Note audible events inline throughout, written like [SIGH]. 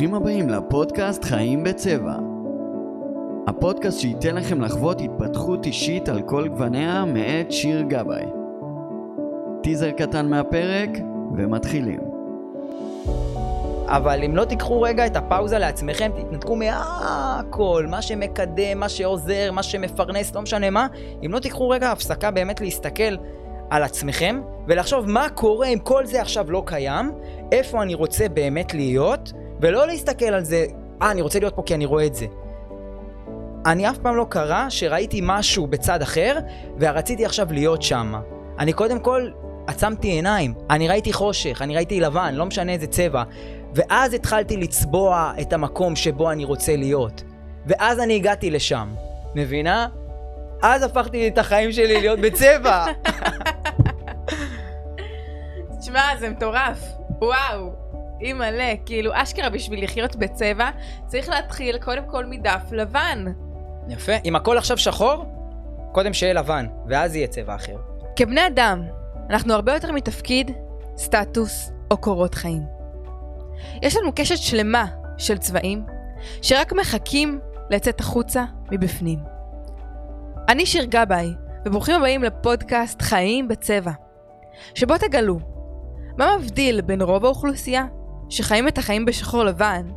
ברוכים הבאים לפודקאסט חיים בצבע. הפודקאסט שייתן לכם לחוות התפתחות אישית על כל גווניה מאת שיר גבאי. טיזר קטן מהפרק ומתחילים. אבל אם לא תיקחו רגע את הפאוזה לעצמכם, תתנתקו מהכל, מה שמקדם, מה שעוזר, מה שמפרנס, לא משנה מה, אם לא תיקחו רגע הפסקה באמת להסתכל על עצמכם, ולחשוב מה קורה אם כל זה עכשיו לא קיים, איפה אני רוצה באמת להיות, ולא להסתכל על זה, אה, אני רוצה להיות פה כי אני רואה את זה. אני אף פעם לא קרה שראיתי משהו בצד אחר, ורציתי עכשיו להיות שם. אני קודם כל עצמתי עיניים, אני ראיתי חושך, אני ראיתי לבן, לא משנה איזה צבע. ואז התחלתי לצבוע את המקום שבו אני רוצה להיות. ואז אני הגעתי לשם. מבינה? אז הפכתי את החיים שלי להיות [LAUGHS] בצבע. תשמע, זה מטורף. וואו. אימא'לה, כאילו, אשכרה בשביל לחיות בצבע, צריך להתחיל קודם כל מדף לבן. יפה. אם הכל עכשיו שחור, קודם שיהיה לבן, ואז יהיה צבע אחר. כבני אדם, אנחנו הרבה יותר מתפקיד, סטטוס או קורות חיים. יש לנו קשת שלמה של צבעים, שרק מחכים לצאת החוצה מבפנים. אני שיר גבאי, וברוכים הבאים לפודקאסט חיים בצבע, שבו תגלו מה מבדיל בין רוב האוכלוסייה שחיים את החיים בשחור לבן,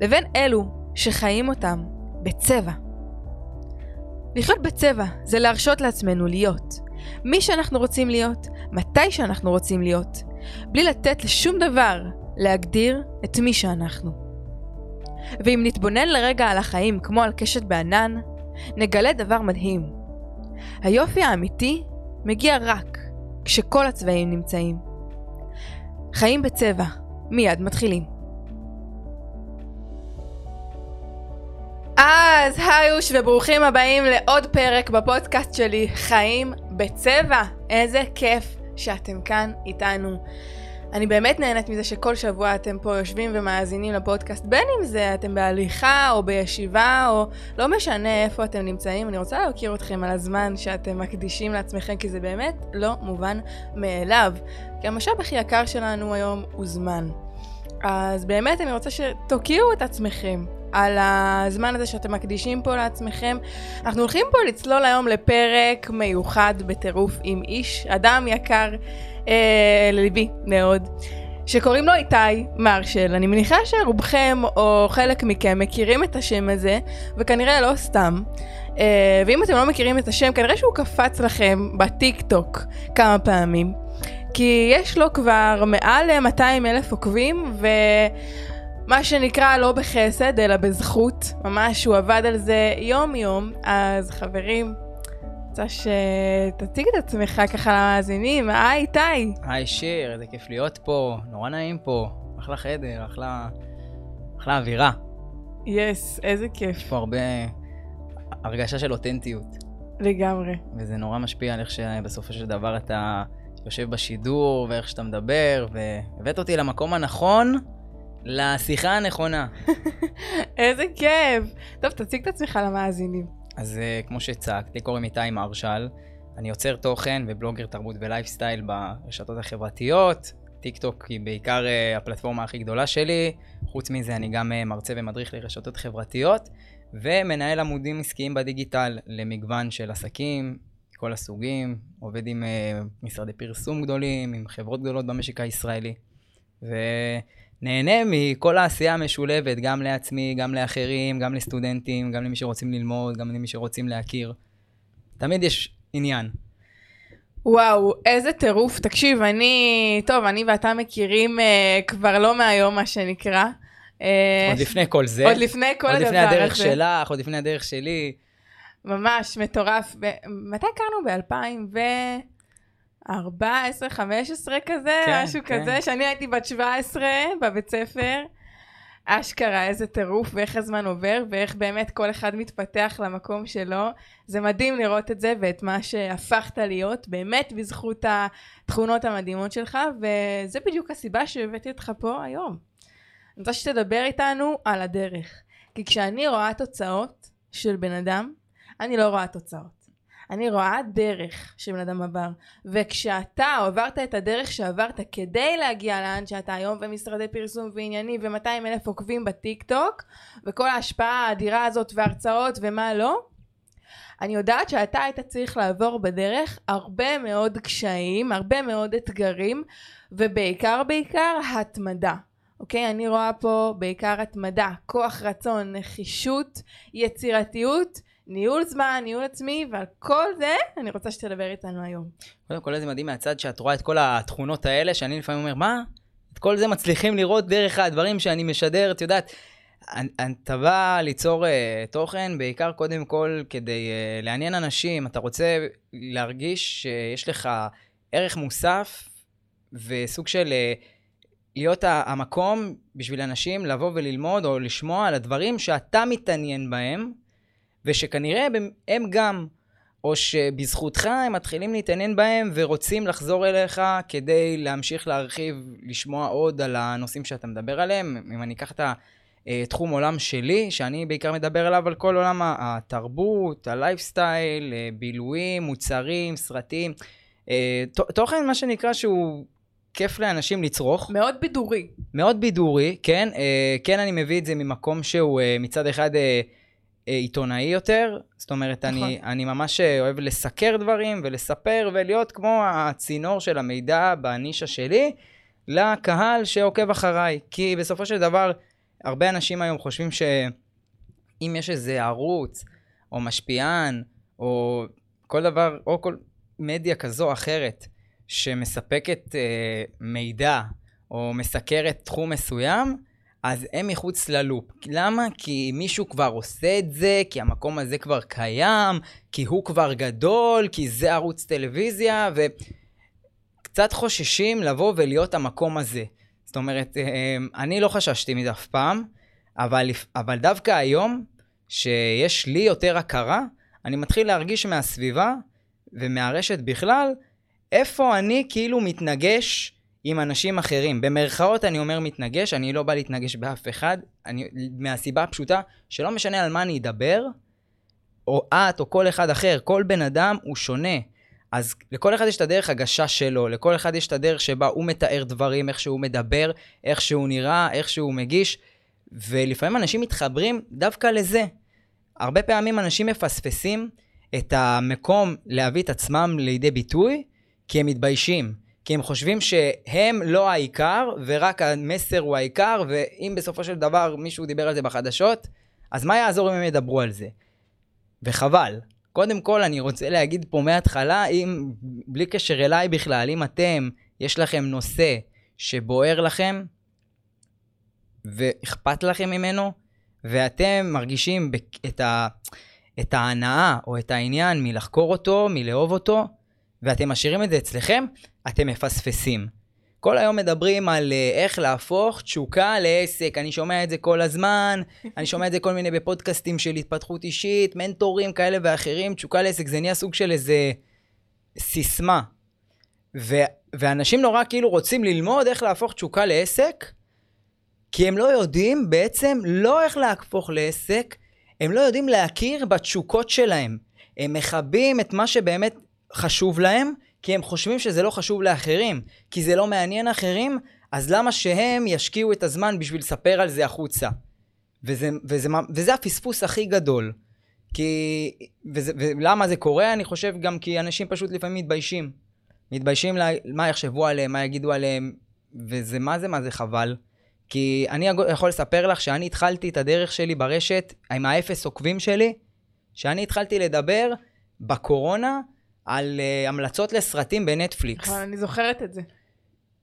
לבין אלו שחיים אותם בצבע. לחיות בצבע זה להרשות לעצמנו להיות מי שאנחנו רוצים להיות, מתי שאנחנו רוצים להיות, בלי לתת לשום דבר להגדיר את מי שאנחנו. ואם נתבונן לרגע על החיים כמו על קשת בענן, נגלה דבר מדהים. היופי האמיתי מגיע רק כשכל הצבעים נמצאים. חיים בצבע, מיד מתחילים. אז היוש וברוכים הבאים לעוד פרק בפודקאסט שלי, חיים בצבע. איזה כיף שאתם כאן איתנו. אני באמת נהנית מזה שכל שבוע אתם פה יושבים ומאזינים לפודקאסט, בין אם זה אתם בהליכה או בישיבה או לא משנה איפה אתם נמצאים, אני רוצה להכיר אתכם על הזמן שאתם מקדישים לעצמכם, כי זה באמת לא מובן מאליו. כי המשאב הכי יקר שלנו היום הוא זמן. אז באמת אני רוצה שתוקיעו את עצמכם על הזמן הזה שאתם מקדישים פה לעצמכם. אנחנו הולכים פה לצלול היום לפרק מיוחד בטירוף עם איש, אדם יקר. אה, לליבי מאוד, שקוראים לו איתי מרשל. אני מניחה שרובכם או חלק מכם מכירים את השם הזה, וכנראה לא סתם. אה, ואם אתם לא מכירים את השם, כנראה שהוא קפץ לכם בטיק טוק כמה פעמים. כי יש לו כבר מעל 200 אלף עוקבים, ו... מה שנקרא לא בחסד, אלא בזכות. ממש, הוא עבד על זה יום-יום. אז חברים, רוצה שתציג את עצמך ככה למאזינים. היי, איתי. היי, שיר, איזה כיף להיות פה. נורא נעים פה. אחלה חדר, אחלה, אחלה אווירה. יס, yes, איזה כיף. יש פה הרבה הרגשה של אותנטיות. לגמרי. וזה נורא משפיע על איך שבסופו של דבר אתה יושב בשידור, ואיך שאתה מדבר, והבאת אותי למקום הנכון. לשיחה הנכונה. [LAUGHS] איזה כיף. טוב, תציג את עצמך למאזינים. אז uh, כמו שהצגתי, קוראים איתי מרשל. אני יוצר תוכן ובלוגר תרבות ולייפסטייל ברשתות החברתיות. טיק טוק היא בעיקר uh, הפלטפורמה הכי גדולה שלי. חוץ מזה אני גם uh, מרצה ומדריך לרשתות חברתיות, ומנהל עמודים עסקיים בדיגיטל למגוון של עסקים, כל הסוגים. עובד עם משרדי פרסום גדולים, עם חברות גדולות במשק הישראלי. ו... נהנה מכל העשייה המשולבת, גם לעצמי, גם לאחרים, גם לסטודנטים, גם למי שרוצים ללמוד, גם למי שרוצים להכיר. תמיד יש עניין. וואו, איזה טירוף. תקשיב, אני... טוב, אני ואתה מכירים uh, כבר לא מהיום, מה שנקרא. Uh, עוד לפני כל זה. עוד לפני כל הדבר הזה. עוד לפני הדרך שלך, עוד לפני הדרך שלי. ממש מטורף. מתי הכרנו? ב-2000 ו... 14, 15 כזה, כן, משהו כן. כזה, שאני הייתי בת 17 בבית ספר. אשכרה, איזה טירוף, ואיך הזמן עובר, ואיך באמת כל אחד מתפתח למקום שלו. זה מדהים לראות את זה, ואת מה שהפכת להיות, באמת בזכות התכונות המדהימות שלך, וזה בדיוק הסיבה שהבאתי אותך פה היום. אני רוצה שתדבר איתנו על הדרך. כי כשאני רואה תוצאות של בן אדם, אני לא רואה תוצאות. אני רואה דרך שבן אדם עבר, וכשאתה עברת את הדרך שעברת כדי להגיע לאן שאתה היום, ומשרדי פרסום ועניינים, ו-200 אלף עוקבים בטיק טוק, וכל ההשפעה האדירה הזאת, והרצאות ומה לא, אני יודעת שאתה היית צריך לעבור בדרך הרבה מאוד קשיים, הרבה מאוד אתגרים, ובעיקר בעיקר התמדה. אוקיי? אני רואה פה בעיקר התמדה, כוח רצון, נחישות, יצירתיות, ניהול זמן, ניהול עצמי, ועל כל זה אני רוצה שתדבר איתנו היום. קודם כל, איזה מדהים מהצד שאת רואה את כל התכונות האלה, שאני לפעמים אומר, מה? את כל זה מצליחים לראות דרך הדברים שאני משדר, את יודעת. אתה בא ליצור uh, תוכן בעיקר קודם כל כדי uh, לעניין אנשים, אתה רוצה להרגיש שיש לך ערך מוסף וסוג של uh, להיות המקום בשביל אנשים לבוא וללמוד או לשמוע על הדברים שאתה מתעניין בהם, ושכנראה הם גם, או שבזכותך הם מתחילים להתעניין בהם ורוצים לחזור אליך כדי להמשיך להרחיב, לשמוע עוד על הנושאים שאתה מדבר עליהם. אם אני אקח את התחום עולם שלי, שאני בעיקר מדבר עליו, על כל עולם התרבות, הלייפסטייל, אה, בילויים, מוצרים, סרטים. אה, תוכן, מה שנקרא, שהוא כיף לאנשים לצרוך. מאוד בידורי. מאוד בידורי, כן. אה, כן, אני מביא את זה ממקום שהוא אה, מצד אחד אה, אה, עיתונאי יותר. זאת אומרת, נכון. אני, אני ממש אה, אוהב לסקר דברים ולספר ולהיות כמו הצינור של המידע בנישה שלי לקהל שעוקב אחריי. כי בסופו של דבר, הרבה אנשים היום חושבים שאם יש איזה ערוץ, או משפיען, או כל דבר, או כל מדיה כזו או אחרת, שמספקת אה, מידע או מסקרת תחום מסוים, אז הם מחוץ ללופ. למה? כי מישהו כבר עושה את זה, כי המקום הזה כבר קיים, כי הוא כבר גדול, כי זה ערוץ טלוויזיה, וקצת חוששים לבוא ולהיות המקום הזה. זאת אומרת, אה, אני לא חששתי מזה אף פעם, אבל, אבל דווקא היום, שיש לי יותר הכרה, אני מתחיל להרגיש מהסביבה ומהרשת בכלל, איפה אני כאילו מתנגש עם אנשים אחרים. במרכאות אני אומר מתנגש, אני לא בא להתנגש באף אחד, אני, מהסיבה הפשוטה שלא משנה על מה אני אדבר, או את או כל אחד אחר, כל בן אדם הוא שונה. אז לכל אחד יש את הדרך הגשה שלו, לכל אחד יש את הדרך שבה הוא מתאר דברים, איך שהוא מדבר, איך שהוא נראה, איך שהוא מגיש, ולפעמים אנשים מתחברים דווקא לזה. הרבה פעמים אנשים מפספסים את המקום להביא את עצמם לידי ביטוי, כי הם מתביישים. כי הם חושבים שהם לא העיקר, ורק המסר הוא העיקר, ואם בסופו של דבר מישהו דיבר על זה בחדשות, אז מה יעזור אם הם ידברו על זה? וחבל. קודם כל, אני רוצה להגיד פה מההתחלה, אם, בלי קשר אליי בכלל, אם אתם, יש לכם נושא שבוער לכם, ואכפת לכם ממנו, ואתם מרגישים את, ה, את ההנאה או את העניין מלחקור אותו, מלאהוב אותו, ואתם משאירים את זה אצלכם, אתם מפספסים. כל היום מדברים על uh, איך להפוך תשוקה לעסק, אני שומע את זה כל הזמן, אני שומע את זה כל מיני בפודקאסטים של התפתחות אישית, מנטורים כאלה ואחרים, תשוקה לעסק זה נהיה סוג של איזה סיסמה. ו- ואנשים נורא כאילו רוצים ללמוד איך להפוך תשוקה לעסק, כי הם לא יודעים בעצם לא איך להפוך לעסק, הם לא יודעים להכיר בתשוקות שלהם. הם מכבים את מה שבאמת חשוב להם, כי הם חושבים שזה לא חשוב לאחרים, כי זה לא מעניין אחרים, אז למה שהם ישקיעו את הזמן בשביל לספר על זה החוצה? וזה, וזה, וזה הפספוס הכי גדול. כי... וזה, ולמה זה קורה? אני חושב גם כי אנשים פשוט לפעמים מתביישים. מתביישים לה, מה יחשבו עליהם, מה יגידו עליהם, וזה מה זה מה זה חבל. כי אני יכול לספר לך שאני התחלתי את הדרך שלי ברשת עם האפס עוקבים שלי, שאני התחלתי לדבר בקורונה על uh, המלצות לסרטים בנטפליקס. נכון, אני זוכרת את זה.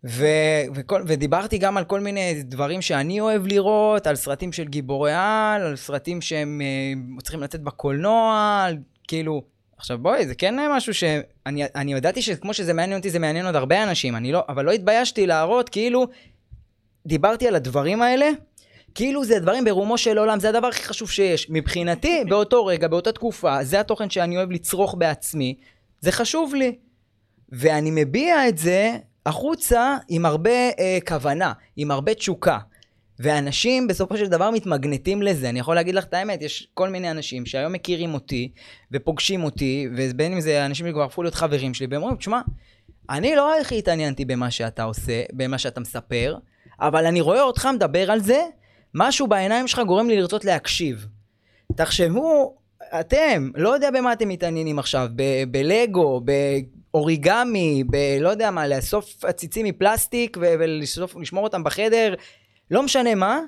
ו- וכל, ודיברתי גם על כל מיני דברים שאני אוהב לראות, על סרטים של גיבורי על, על סרטים שהם uh, צריכים לצאת בקולנוע, על, כאילו... עכשיו בואי, זה כן משהו שאני אני ידעתי שכמו שזה מעניין אותי, זה מעניין עוד הרבה אנשים, אני לא, אבל לא התביישתי להראות, כאילו, דיברתי על הדברים האלה, כאילו זה דברים ברומו של עולם, זה הדבר הכי חשוב שיש. מבחינתי, באותו רגע, באותה תקופה, זה התוכן שאני אוהב לצרוך בעצמי, זה חשוב לי. ואני מביע את זה החוצה עם הרבה אה, כוונה, עם הרבה תשוקה. ואנשים בסופו של דבר מתמגנטים לזה. אני יכול להגיד לך את האמת, יש כל מיני אנשים שהיום מכירים אותי ופוגשים אותי, ובין אם זה אנשים שכבר הפכו להיות חברים שלי, והם אומרים, תשמע, אני לא הכי התעניינתי במה שאתה עושה, במה שאתה מספר, אבל אני רואה אותך מדבר על זה, משהו בעיניים שלך גורם לי לרצות להקשיב. תחשבו, אתם, לא יודע במה אתם מתעניינים עכשיו, בלגו, באוריגמי, בלא יודע מה, לאסוף עציצים מפלסטיק ולשמור אותם בחדר, לא משנה מה,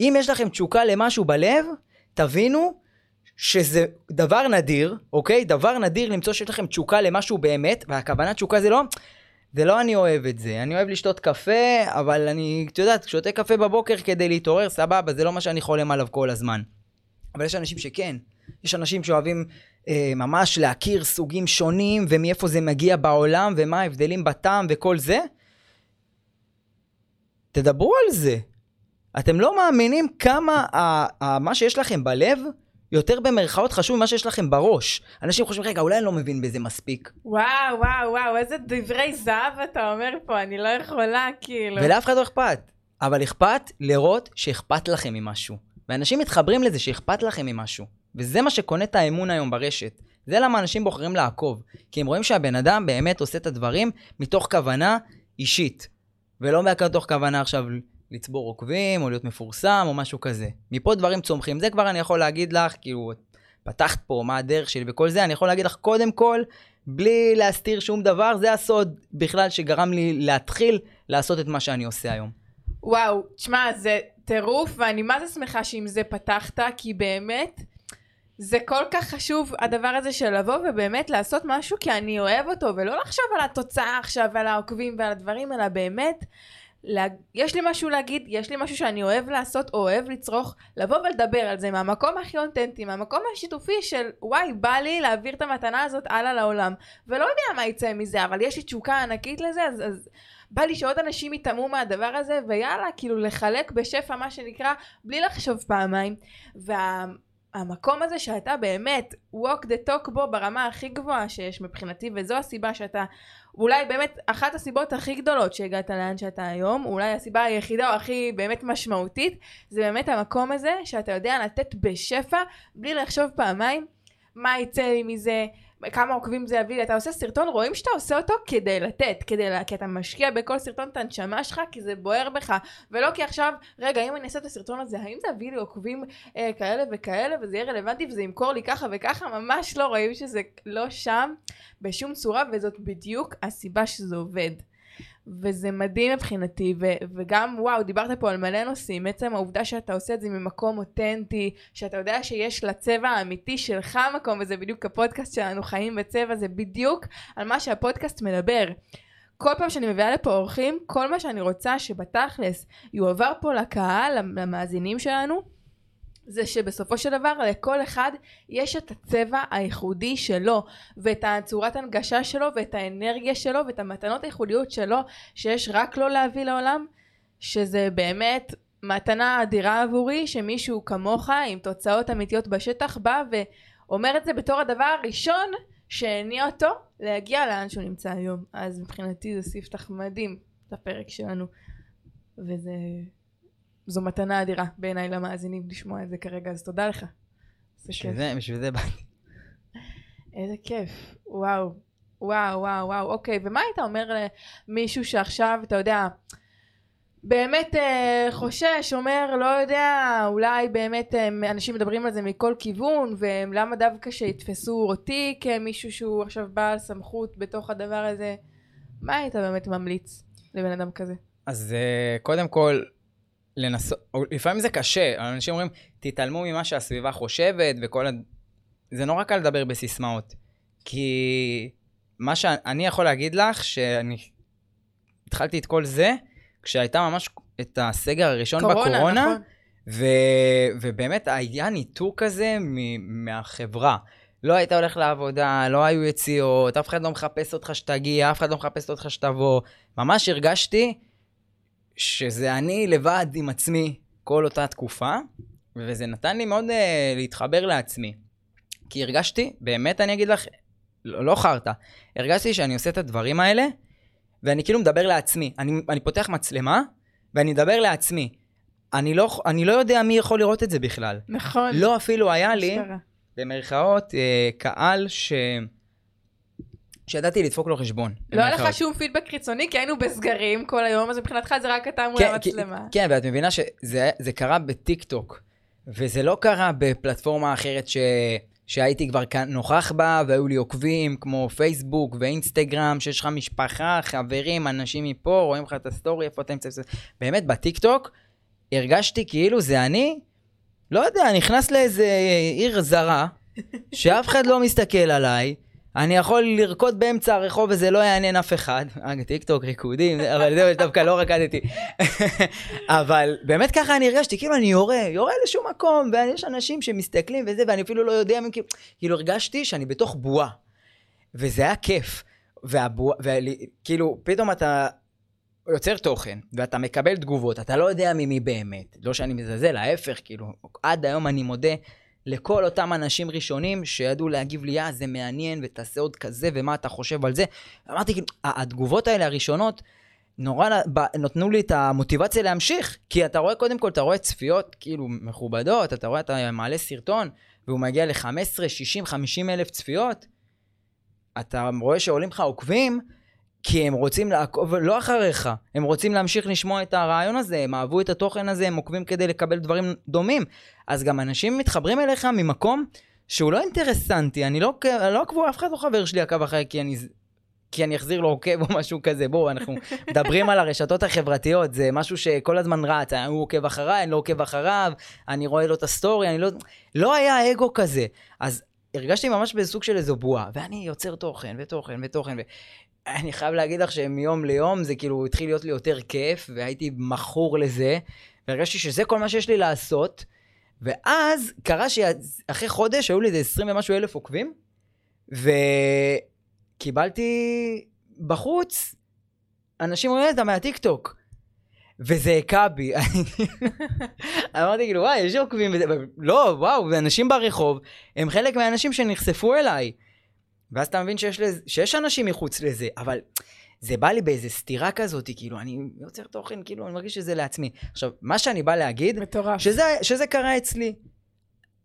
אם יש לכם תשוקה למשהו בלב, תבינו שזה דבר נדיר, אוקיי? דבר נדיר למצוא שיש לכם תשוקה למשהו באמת, והכוונה תשוקה זה לא... זה לא אני אוהב את זה, אני אוהב לשתות קפה, אבל אני, את יודעת, שותה קפה בבוקר כדי להתעורר, סבבה, זה לא מה שאני חולם עליו כל הזמן. אבל יש אנשים שכן, יש אנשים שאוהבים אה, ממש להכיר סוגים שונים, ומאיפה זה מגיע בעולם, ומה ההבדלים בטעם וכל זה. תדברו על זה. אתם לא מאמינים כמה ה, ה, מה שיש לכם בלב יותר במרכאות חשוב ממה שיש לכם בראש. אנשים חושבים, רגע, אולי אני לא מבין בזה מספיק. וואו, וואו, וואו, איזה דברי זהב אתה אומר פה, אני לא יכולה, כאילו. ולאף אחד לא אכפת. אבל אכפת לראות שאכפת לכם ממשהו. ואנשים מתחברים לזה שאכפת לכם ממשהו. וזה מה שקונה את האמון היום ברשת. זה למה אנשים בוחרים לעקוב. כי הם רואים שהבן אדם באמת עושה את הדברים מתוך כוונה אישית. ולא מתוך כוונה עכשיו לצבור עוקבים, או להיות מפורסם, או משהו כזה. מפה דברים צומחים. זה כבר אני יכול להגיד לך, כאילו, פתחת פה מה הדרך שלי וכל זה, אני יכול להגיד לך קודם כל, בלי להסתיר שום דבר, זה הסוד בכלל שגרם לי להתחיל לעשות את מה שאני עושה היום. וואו, תשמע, זה טירוף, ואני מה זה שמחה שעם זה פתחת, כי באמת, זה כל כך חשוב הדבר הזה של לבוא ובאמת לעשות משהו כי אני אוהב אותו, ולא לחשוב על התוצאה עכשיו ועל העוקבים ועל הדברים, אלא באמת לה... יש לי משהו להגיד, יש לי משהו שאני אוהב לעשות או אוהב לצרוך, לבוא ולדבר על זה מהמקום הכי אותנטי, מהמקום השיתופי של וואי, בא לי להעביר את המתנה הזאת הלאה לעולם. ולא יודע מה יצא מזה, אבל יש לי תשוקה ענקית לזה, אז, אז בא לי שעוד אנשים יטעמו מהדבר הזה, ויאללה, כאילו לחלק בשפע מה שנקרא, בלי לחשוב פעמיים. וה... המקום הזה שאתה באמת walk the talk בו ברמה הכי גבוהה שיש מבחינתי וזו הסיבה שאתה אולי באמת אחת הסיבות הכי גדולות שהגעת לאן שאתה היום אולי הסיבה היחידה או הכי באמת משמעותית זה באמת המקום הזה שאתה יודע לתת בשפע בלי לחשוב פעמיים מה יצא לי מזה כמה עוקבים זה יביא לי, אתה עושה סרטון, רואים שאתה עושה אותו כדי לתת, כדי לה, כי אתה משקיע בכל סרטון את הנשמה שלך, כי זה בוער בך, ולא כי עכשיו, רגע, אם אני אעשה את הסרטון הזה, האם זה יביא לי עוקבים אה, כאלה וכאלה, וזה יהיה רלוונטי, וזה ימכור לי ככה וככה, ממש לא רואים שזה לא שם בשום צורה, וזאת בדיוק הסיבה שזה עובד. וזה מדהים מבחינתי, ו- וגם וואו, דיברת פה על מלא נושאים, עצם העובדה שאתה עושה את זה ממקום אותנטי, שאתה יודע שיש לצבע האמיתי שלך מקום, וזה בדיוק הפודקאסט שלנו, חיים בצבע, זה בדיוק על מה שהפודקאסט מדבר. כל פעם שאני מביאה לפה אורחים, כל מה שאני רוצה שבתכלס יועבר פה לקהל, למאזינים שלנו, זה שבסופו של דבר לכל אחד יש את הצבע הייחודי שלו ואת הצורת הנגשה שלו ואת האנרגיה שלו ואת המתנות הייחודיות שלו שיש רק לו להביא לעולם שזה באמת מתנה אדירה עבורי שמישהו כמוך עם תוצאות אמיתיות בשטח בא ואומר את זה בתור הדבר הראשון שהניע אותו להגיע לאן שהוא נמצא היום. אז מבחינתי זה ספתח מדהים לפרק שלנו. וזה זו מתנה אדירה בעיניי למאזינים לשמוע את זה כרגע, אז תודה לך. בשביל זה, בשביל זה באתי. איזה כיף, וואו, וואו, וואו, וואו, אוקיי, ומה היית אומר למישהו שעכשיו, אתה יודע, באמת אה, חושש, אומר, לא יודע, אולי באמת אה, אנשים מדברים על זה מכל כיוון, ולמה דווקא שיתפסו אותי כמישהו שהוא עכשיו בעל סמכות בתוך הדבר הזה, מה היית באמת ממליץ לבן אדם כזה? אז אה, קודם כל, לנסות, לפעמים זה קשה, אנשים אומרים, תתעלמו ממה שהסביבה חושבת וכל ה... זה נורא קל לדבר בסיסמאות. כי מה שאני יכול להגיד לך, שאני התחלתי את כל זה, כשהייתה ממש את הסגר הראשון קורונה, בקורונה, נכון. ו... ובאמת היה ניתוק כזה מ... מהחברה. לא היית הולך לעבודה, לא היו יציאות, אף אחד לא מחפש אותך שתגיע, אף אחד לא מחפש אותך שתבוא. ממש הרגשתי שזה אני לבד עם עצמי כל אותה תקופה, וזה נתן לי מאוד uh, להתחבר לעצמי. כי הרגשתי, באמת אני אגיד לך, לא, לא חרטא, הרגשתי שאני עושה את הדברים האלה, ואני כאילו מדבר לעצמי. אני, אני פותח מצלמה, ואני מדבר לעצמי. אני לא, אני לא יודע מי יכול לראות את זה בכלל. נכון. לא אפילו היה לי. במרכאות, אה, קהל ש... שידעתי לדפוק לו חשבון. לא היה לך. שום פידבק חיצוני, כי היינו בסגרים כל היום, אז מבחינתך זה רק אתה מול כן, המצלמה. כן, ואת מבינה שזה זה קרה בטיק טוק, וזה לא קרה בפלטפורמה אחרת ש... שהייתי כבר נוכח בה, והיו לי עוקבים כמו פייסבוק ואינסטגרם, שיש לך משפחה, חברים, אנשים מפה, רואים לך את הסטורי, איפה אתה נמצא. באמת, בטיק טוק הרגשתי כאילו זה אני, לא יודע, נכנס לאיזה עיר זרה, שאף אחד לא מסתכל עליי, אני יכול לרקוד באמצע הרחוב וזה לא יעניין אף אחד. אה, טיק טוק, ריקודים, אבל זהו, דווקא לא רקדתי. [LAUGHS] אבל באמת ככה אני הרגשתי, כאילו אני יורה, יורה לשום מקום, ויש אנשים שמסתכלים וזה, ואני אפילו לא יודע, כאילו, כאילו הרגשתי שאני בתוך בועה. וזה היה כיף. והבועה, וכאילו, פתאום אתה יוצר תוכן, ואתה מקבל תגובות, אתה לא יודע ממי באמת. לא שאני מזלזל, ההפך, כאילו, עד היום אני מודה לכל אותם אנשים ראשונים שידעו להגיב לי, אה, זה מעניין, ותעשה עוד כזה, ומה אתה חושב על זה. אמרתי, כאילו, התגובות האלה הראשונות, נורא נתנו לי את המוטיבציה להמשיך, כי אתה רואה, קודם כל, אתה רואה צפיות כאילו מכובדות, אתה רואה, אתה מעלה סרטון, והוא מגיע ל-15, 60, 50 אלף צפיות, אתה רואה שעולים לך עוקבים, כי הם רוצים לעקוב לא אחריך, הם רוצים להמשיך לשמוע את הרעיון הזה, הם אהבו את התוכן הזה, הם עוקבים כדי לקבל דברים דומים. אז גם אנשים מתחברים אליך ממקום שהוא לא אינטרסנטי, אני לא, לא עקבו, אף אחד לא חבר שלי עקב אחרי כי אני... כי אני אחזיר לו עוקב או משהו כזה, בואו, אנחנו [LAUGHS] מדברים על הרשתות החברתיות, זה משהו שכל הזמן רץ, הוא עוקב אחריי, אני לא עוקב אחריו, אני רואה לו את הסטורי, אני לא... לא היה אגו כזה. אז הרגשתי ממש בסוג של איזו בועה, ואני יוצר תוכן, ותוכן, ותוכן, ואני חייב להגיד לך שמיום ליום זה כאילו התחיל להיות לי יותר כיף, והייתי מכור לזה, והרגשתי שזה כל מה שיש לי לעשות, ואז קרה שאחרי חודש היו לי איזה 20 ומשהו אלף עוקבים, וקיבלתי בחוץ אנשים אומרים, אתה מהטיקטוק. וזה היכה בי. [LAUGHS] אמרתי כאילו, וואי, יש עוקבים, לא, וואו, ואנשים ברחוב, הם חלק מהאנשים שנחשפו אליי. ואז אתה מבין שיש, לזה, שיש אנשים מחוץ לזה, אבל זה בא לי באיזה סתירה כזאת, כאילו, אני יוצר תוכן, כאילו, אני מרגיש שזה לעצמי. עכשיו, מה שאני בא להגיד, מטורף. שזה, שזה קרה אצלי.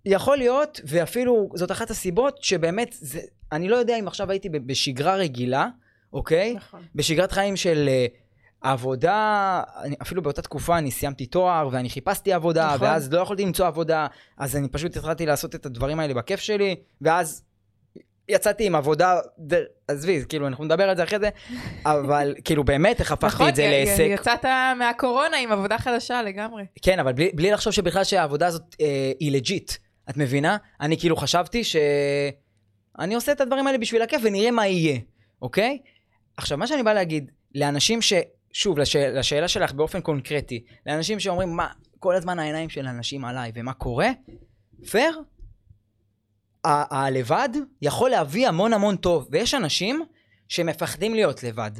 יכול להיות, ואפילו זאת אחת הסיבות שבאמת, זה, אני לא יודע אם עכשיו הייתי בשגרה רגילה, אוקיי? נכון. בשגרת חיים של אה, עבודה, אני, אפילו באותה תקופה אני סיימתי תואר ואני חיפשתי עבודה, נכון. ואז לא יכולתי למצוא עבודה, אז אני פשוט התחלתי לעשות את הדברים האלה בכיף שלי, ואז יצאתי עם עבודה, עזבי, כאילו אנחנו נדבר על זה אחרי זה, [LAUGHS] אבל כאילו באמת איך הפכתי נכון, את זה לעסק. יצאת מהקורונה עם עבודה חדשה לגמרי. כן, אבל בלי, בלי לחשוב שבכלל שהעבודה הזאת אה, היא לג'יט, את מבינה? אני כאילו חשבתי ש... אני עושה את הדברים האלה בשביל הכיף ונראה מה יהיה, אוקיי? עכשיו, מה שאני בא להגיד, לאנשים ש... שוב, לש... לשאלה שלך באופן קונקרטי, לאנשים שאומרים, מה, כל הזמן העיניים של אנשים עליי, ומה קורה? פייר? הלבד יכול להביא המון המון טוב, ויש אנשים שמפחדים להיות לבד.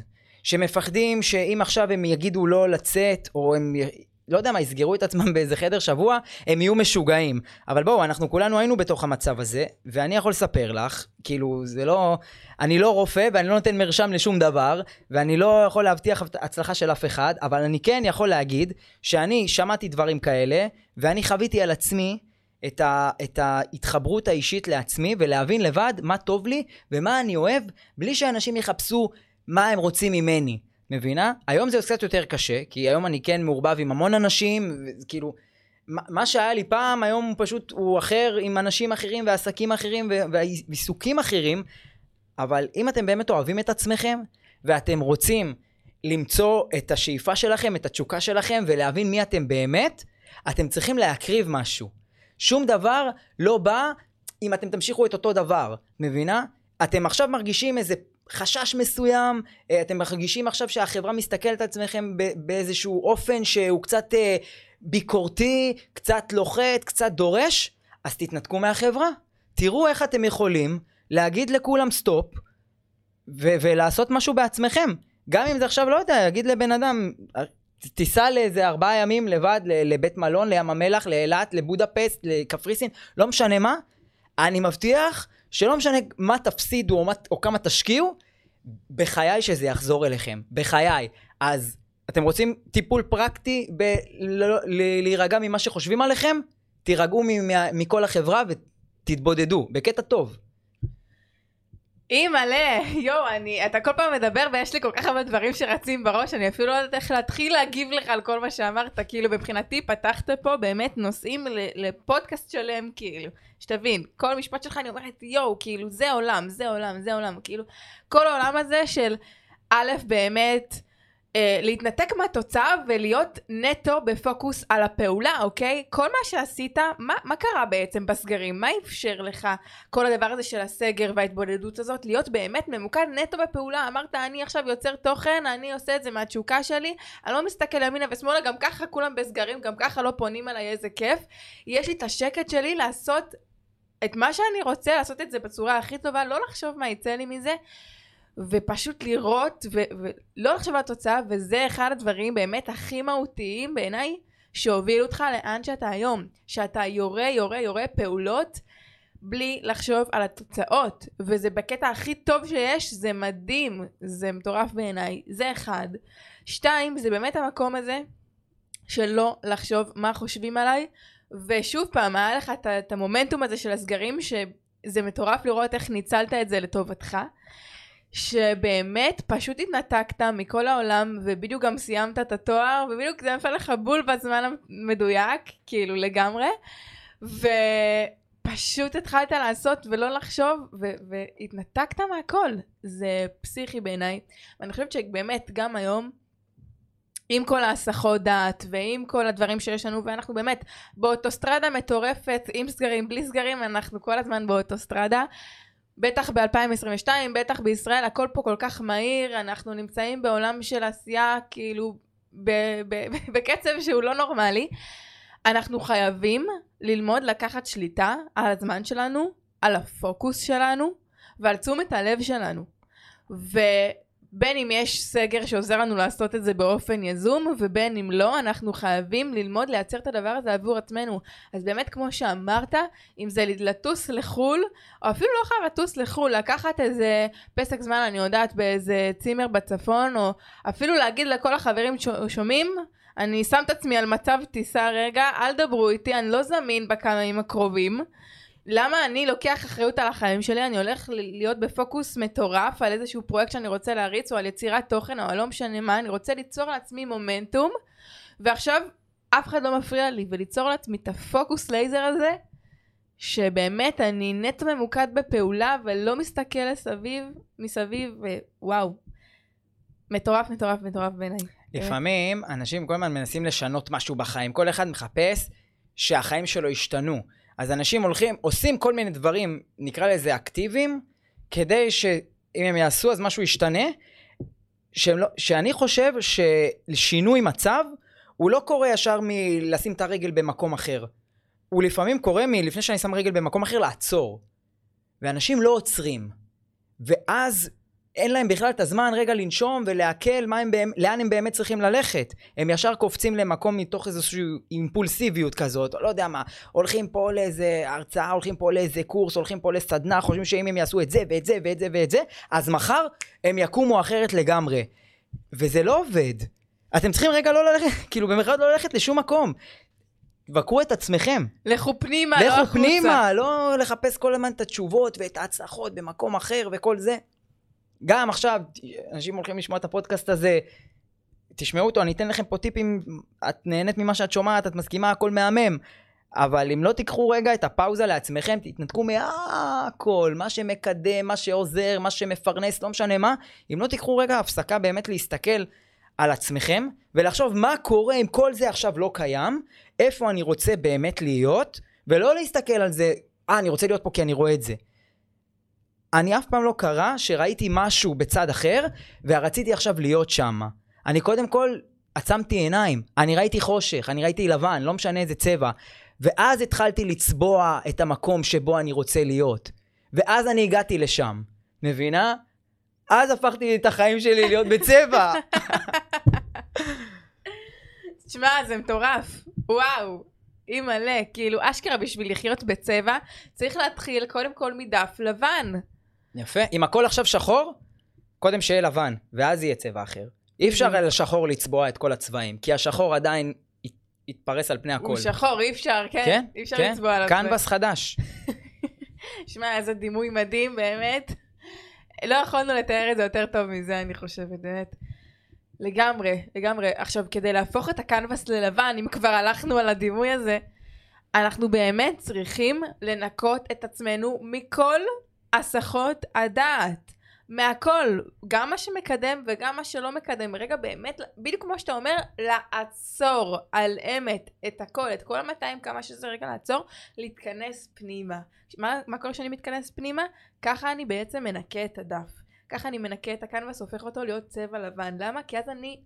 שמפחדים שאם עכשיו הם יגידו לא לצאת, או הם, לא יודע מה, יסגרו את עצמם [LAUGHS] באיזה חדר שבוע, הם יהיו משוגעים. אבל בואו, אנחנו כולנו היינו בתוך המצב הזה, ואני יכול לספר לך, כאילו, זה לא... אני לא רופא, ואני לא נותן מרשם לשום דבר, ואני לא יכול להבטיח הצלחה של אף אחד, אבל אני כן יכול להגיד שאני שמעתי דברים כאלה, ואני חוויתי על עצמי את, ה, את ההתחברות האישית לעצמי, ולהבין לבד מה טוב לי ומה אני אוהב, בלי שאנשים יחפשו מה הם רוצים ממני. מבינה? היום זה קצת יותר קשה, כי היום אני כן מעורבב עם המון אנשים, כאילו, מה שהיה לי פעם, היום הוא פשוט, הוא אחר, עם אנשים אחרים ועסקים אחרים ועיסוקים אחרים, אבל אם אתם באמת אוהבים את עצמכם, ואתם רוצים למצוא את השאיפה שלכם, את התשוקה שלכם, ולהבין מי אתם באמת, אתם צריכים להקריב משהו. שום דבר לא בא אם אתם תמשיכו את אותו דבר, מבינה? אתם עכשיו מרגישים איזה חשש מסוים, אה, אתם מרגישים עכשיו שהחברה מסתכלת על עצמכם באיזשהו אופן שהוא קצת אה, ביקורתי, קצת לוחת, קצת דורש, אז תתנתקו מהחברה. תראו איך אתם יכולים להגיד לכולם סטופ, ולעשות משהו בעצמכם. גם אם זה עכשיו, לא יודע, להגיד לבן אדם, תיסע לאיזה ארבעה ימים לבד לבית מלון, לים המלח, לאילת, לבודפסט, לקפריסין, לא משנה מה, אני מבטיח שלא משנה מה תפסידו או, מה, או כמה תשקיעו, בחיי שזה יחזור אליכם. בחיי. אז אתם רוצים טיפול פרקטי בלהירגע ממה שחושבים עליכם? תירגעו מכל החברה ותתבודדו, בקטע טוב. אי מלא, יואו, אני, אתה כל פעם מדבר ויש לי כל כך הרבה דברים שרצים בראש, אני אפילו לא יודעת איך להתחיל להגיב לך על כל מה שאמרת, כאילו מבחינתי פתחת פה באמת נושאים לפודקאסט שלם, כאילו, שתבין, כל משפט שלך אני אומרת, יואו, כאילו, זה עולם, זה עולם, זה עולם, כאילו, כל העולם הזה של, א', באמת, אה, להתנתק מהתוצאה ולהיות נטו בפוקוס על הפעולה, אוקיי? כל מה שעשית, מה, מה קרה בעצם בסגרים? מה אפשר לך כל הדבר הזה של הסגר וההתבודדות הזאת? להיות באמת ממוקד נטו בפעולה. אמרת, אני עכשיו יוצר תוכן, אני עושה את זה מהתשוקה שלי, אני לא מסתכל ימינה ושמאלה, גם ככה כולם בסגרים, גם ככה לא פונים אליי, איזה כיף. יש לי את השקט שלי לעשות את מה שאני רוצה, לעשות את זה בצורה הכי טובה, לא לחשוב מה יצא לי מזה. ופשוט לראות ולא לחשוב על התוצאה, וזה אחד הדברים באמת הכי מהותיים בעיניי, שהובילו אותך לאן שאתה היום. שאתה יורה, יורה, יורה פעולות בלי לחשוב על התוצאות. וזה בקטע הכי טוב שיש, זה מדהים, זה מטורף בעיניי. זה אחד. שתיים, זה באמת המקום הזה של לא לחשוב מה חושבים עליי. ושוב פעם, היה לך את המומנטום הזה של הסגרים, שזה מטורף לראות איך ניצלת את זה לטובתך. שבאמת פשוט התנתקת מכל העולם ובדיוק גם סיימת את התואר ובדיוק זה נפל לך בול בזמן המדויק, כאילו לגמרי. ופשוט התחלת לעשות ולא לחשוב ו- והתנתקת מהכל, זה פסיכי בעיניי. ואני חושבת שבאמת גם היום עם כל ההסחות דעת ועם כל הדברים שיש לנו ואנחנו באמת באוטוסטרדה מטורפת עם סגרים בלי סגרים אנחנו כל הזמן באוטוסטרדה בטח ב-2022, בטח בישראל, הכל פה כל כך מהיר, אנחנו נמצאים בעולם של עשייה כאילו [LAUGHS] בקצב שהוא לא נורמלי. אנחנו חייבים ללמוד לקחת שליטה על הזמן שלנו, על הפוקוס שלנו ועל תשומת הלב שלנו. ו... בין אם יש סגר שעוזר לנו לעשות את זה באופן יזום, ובין אם לא, אנחנו חייבים ללמוד לייצר את הדבר הזה עבור עצמנו. אז באמת, כמו שאמרת, אם זה לטוס לחו"ל, או אפילו לא חייב לטוס לחו"ל, לקחת איזה פסק זמן, אני יודעת, באיזה צימר בצפון, או אפילו להגיד לכל החברים שומעים, אני שם את עצמי על מצב טיסה רגע, אל דברו איתי, אני לא זמין בכמה ימים הקרובים. למה אני לוקח אחריות על החיים שלי, אני הולך להיות בפוקוס מטורף על איזשהו פרויקט שאני רוצה להריץ, או על יצירת תוכן, או על לא משנה מה, אני רוצה ליצור לעצמי מומנטום, ועכשיו אף אחד לא מפריע לי, וליצור לעצמי את הפוקוס לייזר הזה, שבאמת אני נטו ממוקד בפעולה, ולא מסתכל לסביב, מסביב, ווואו. מטורף, מטורף, מטורף בעיניי. לפעמים אנשים כל הזמן מנסים לשנות משהו בחיים, כל אחד מחפש שהחיים שלו ישתנו. אז אנשים הולכים, עושים כל מיני דברים, נקרא לזה אקטיביים, כדי שאם הם יעשו אז משהו ישתנה, לא, שאני חושב ששינוי מצב, הוא לא קורה ישר מלשים את הרגל במקום אחר. הוא לפעמים קורה מלפני שאני שם רגל במקום אחר לעצור. ואנשים לא עוצרים. ואז אין להם בכלל את הזמן רגע לנשום ולעכל הם, לאן הם באמת צריכים ללכת. הם ישר קופצים למקום מתוך איזושהי אימפולסיביות כזאת, לא יודע מה, הולכים פה לאיזה הרצאה, הולכים פה לאיזה קורס, הולכים פה לסדנה, חושבים שאם הם יעשו את זה ואת זה ואת זה ואת זה, אז מחר הם יקומו אחרת לגמרי. וזה לא עובד. אתם צריכים רגע לא ללכת, [LAUGHS] כאילו במרכאות לא ללכת לשום מקום. תבקרו את עצמכם. לכו פנימה, לא החוצה. לכו פנימה, לא לחפש כל הזמן את התשובות ואת ההצלחות במקום אחר וכל זה. גם עכשיו, אנשים הולכים לשמוע את הפודקאסט הזה, תשמעו אותו, אני אתן לכם פה טיפים, את נהנית ממה שאת שומעת, את מסכימה, הכל מהמם. אבל אם לא תיקחו רגע את הפאוזה לעצמכם, תתנתקו מהכל, מה שמקדם, מה שעוזר, מה שמפרנס, לא משנה מה, אם לא תיקחו רגע הפסקה באמת להסתכל על עצמכם, ולחשוב מה קורה אם כל זה עכשיו לא קיים, איפה אני רוצה באמת להיות, ולא להסתכל על זה, אה, אני רוצה להיות פה כי אני רואה את זה. אני אף פעם לא קרה שראיתי משהו בצד אחר, ורציתי עכשיו להיות שם. אני קודם כל עצמתי עיניים, אני ראיתי חושך, אני ראיתי לבן, לא משנה איזה צבע. ואז התחלתי לצבוע את המקום שבו אני רוצה להיות. ואז אני הגעתי לשם. מבינה? אז הפכתי את החיים שלי להיות [LAUGHS] בצבע. תשמע, זה מטורף. וואו. אימא'לה, כאילו, אשכרה בשביל לחיות בצבע, צריך להתחיל קודם כל מדף לבן. יפה. אם הכל עכשיו שחור, קודם שיהיה לבן, ואז יהיה צבע אחר. אי אפשר על השחור לצבוע את כל הצבעים, כי השחור עדיין ית- יתפרס על פני הכל. הוא שחור, אי אפשר, כן? כן, אי אפשר כן, לצבוע עליו. קנבס חדש. [LAUGHS] שמע, איזה דימוי מדהים, באמת. לא יכולנו לתאר את זה יותר טוב מזה, אני חושבת, באמת. לגמרי, לגמרי. עכשיו, כדי להפוך את הקנבס ללבן, אם כבר הלכנו על הדימוי הזה, אנחנו באמת צריכים לנקות את עצמנו מכל הסחות הדעת. מהכל, גם מה שמקדם וגם מה שלא מקדם. רגע, באמת, בדיוק כמו שאתה אומר, לעצור על אמת את הכל, את כל ה-200 כמה שזה רגע לעצור, להתכנס פנימה. מה, מה קורה כשאני מתכנס פנימה? ככה אני בעצם מנקה את הדף. ככה אני מנקה את הקנבס, הופך אותו להיות צבע לבן. למה? כי אז אני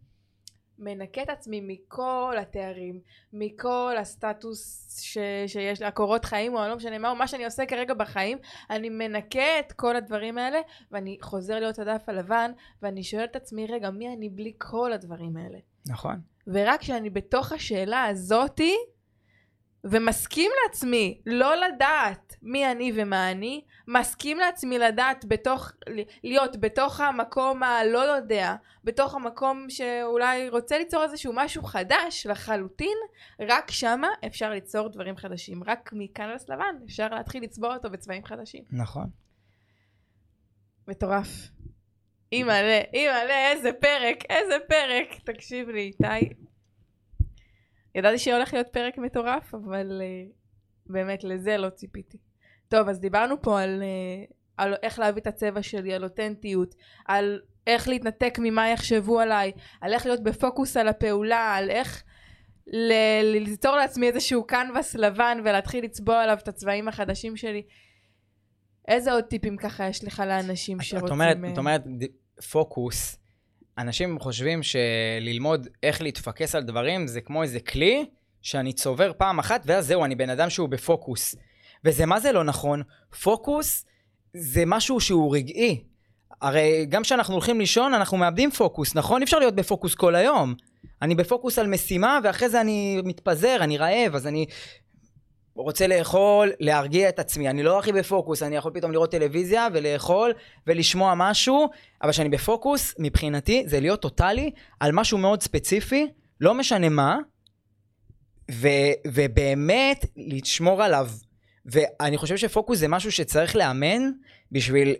מנקה את עצמי מכל התארים, מכל הסטטוס ש, שיש לי, הקורות חיים, או לא משנה מה, או מה שאני עושה כרגע בחיים, אני מנקה את כל הדברים האלה, ואני חוזר להיות הדף הלבן, ואני שואל את עצמי, רגע, מי אני בלי כל הדברים האלה? נכון. ורק כשאני בתוך השאלה הזאתי, ומסכים לעצמי לא לדעת מי אני ומה אני, מסכים לעצמי לדעת בתוך, להיות בתוך המקום הלא יודע, בתוך המקום שאולי רוצה ליצור איזשהו משהו חדש לחלוטין, רק שמה אפשר ליצור דברים חדשים. רק מקנבס לבן אפשר להתחיל לצבוע אותו בצבעים חדשים. נכון. מטורף. אימא'לה, אימא'לה, איזה פרק, איזה פרק. תקשיב לי, איתי. ידעתי שהולך להיות פרק מטורף, אבל uh, באמת לזה לא ציפיתי. טוב, אז דיברנו פה על, uh, על איך להביא את הצבע שלי, על אותנטיות, על איך להתנתק ממה יחשבו עליי, על איך להיות בפוקוס על הפעולה, על איך ל- ליצור לעצמי איזשהו קנבס לבן ולהתחיל לצבוע עליו את הצבעים החדשים שלי. איזה עוד טיפים ככה יש לך לאנשים את- שרוצים... את אומרת, אה, את אומרת פוקוס. אנשים חושבים שללמוד איך להתפקס על דברים זה כמו איזה כלי שאני צובר פעם אחת ואז זהו, אני בן אדם שהוא בפוקוס. וזה מה זה לא נכון? פוקוס זה משהו שהוא רגעי. הרי גם כשאנחנו הולכים לישון אנחנו מאבדים פוקוס, נכון? אי אפשר להיות בפוקוס כל היום. אני בפוקוס על משימה ואחרי זה אני מתפזר, אני רעב, אז אני רוצה לאכול, להרגיע את עצמי. אני לא הכי בפוקוס, אני יכול פתאום לראות טלוויזיה ולאכול ולשמוע משהו, אבל כשאני בפוקוס, מבחינתי זה להיות טוטאלי על משהו מאוד ספציפי, לא משנה מה, ו, ובאמת לשמור עליו. ואני חושב שפוקוס זה משהו שצריך לאמן בשביל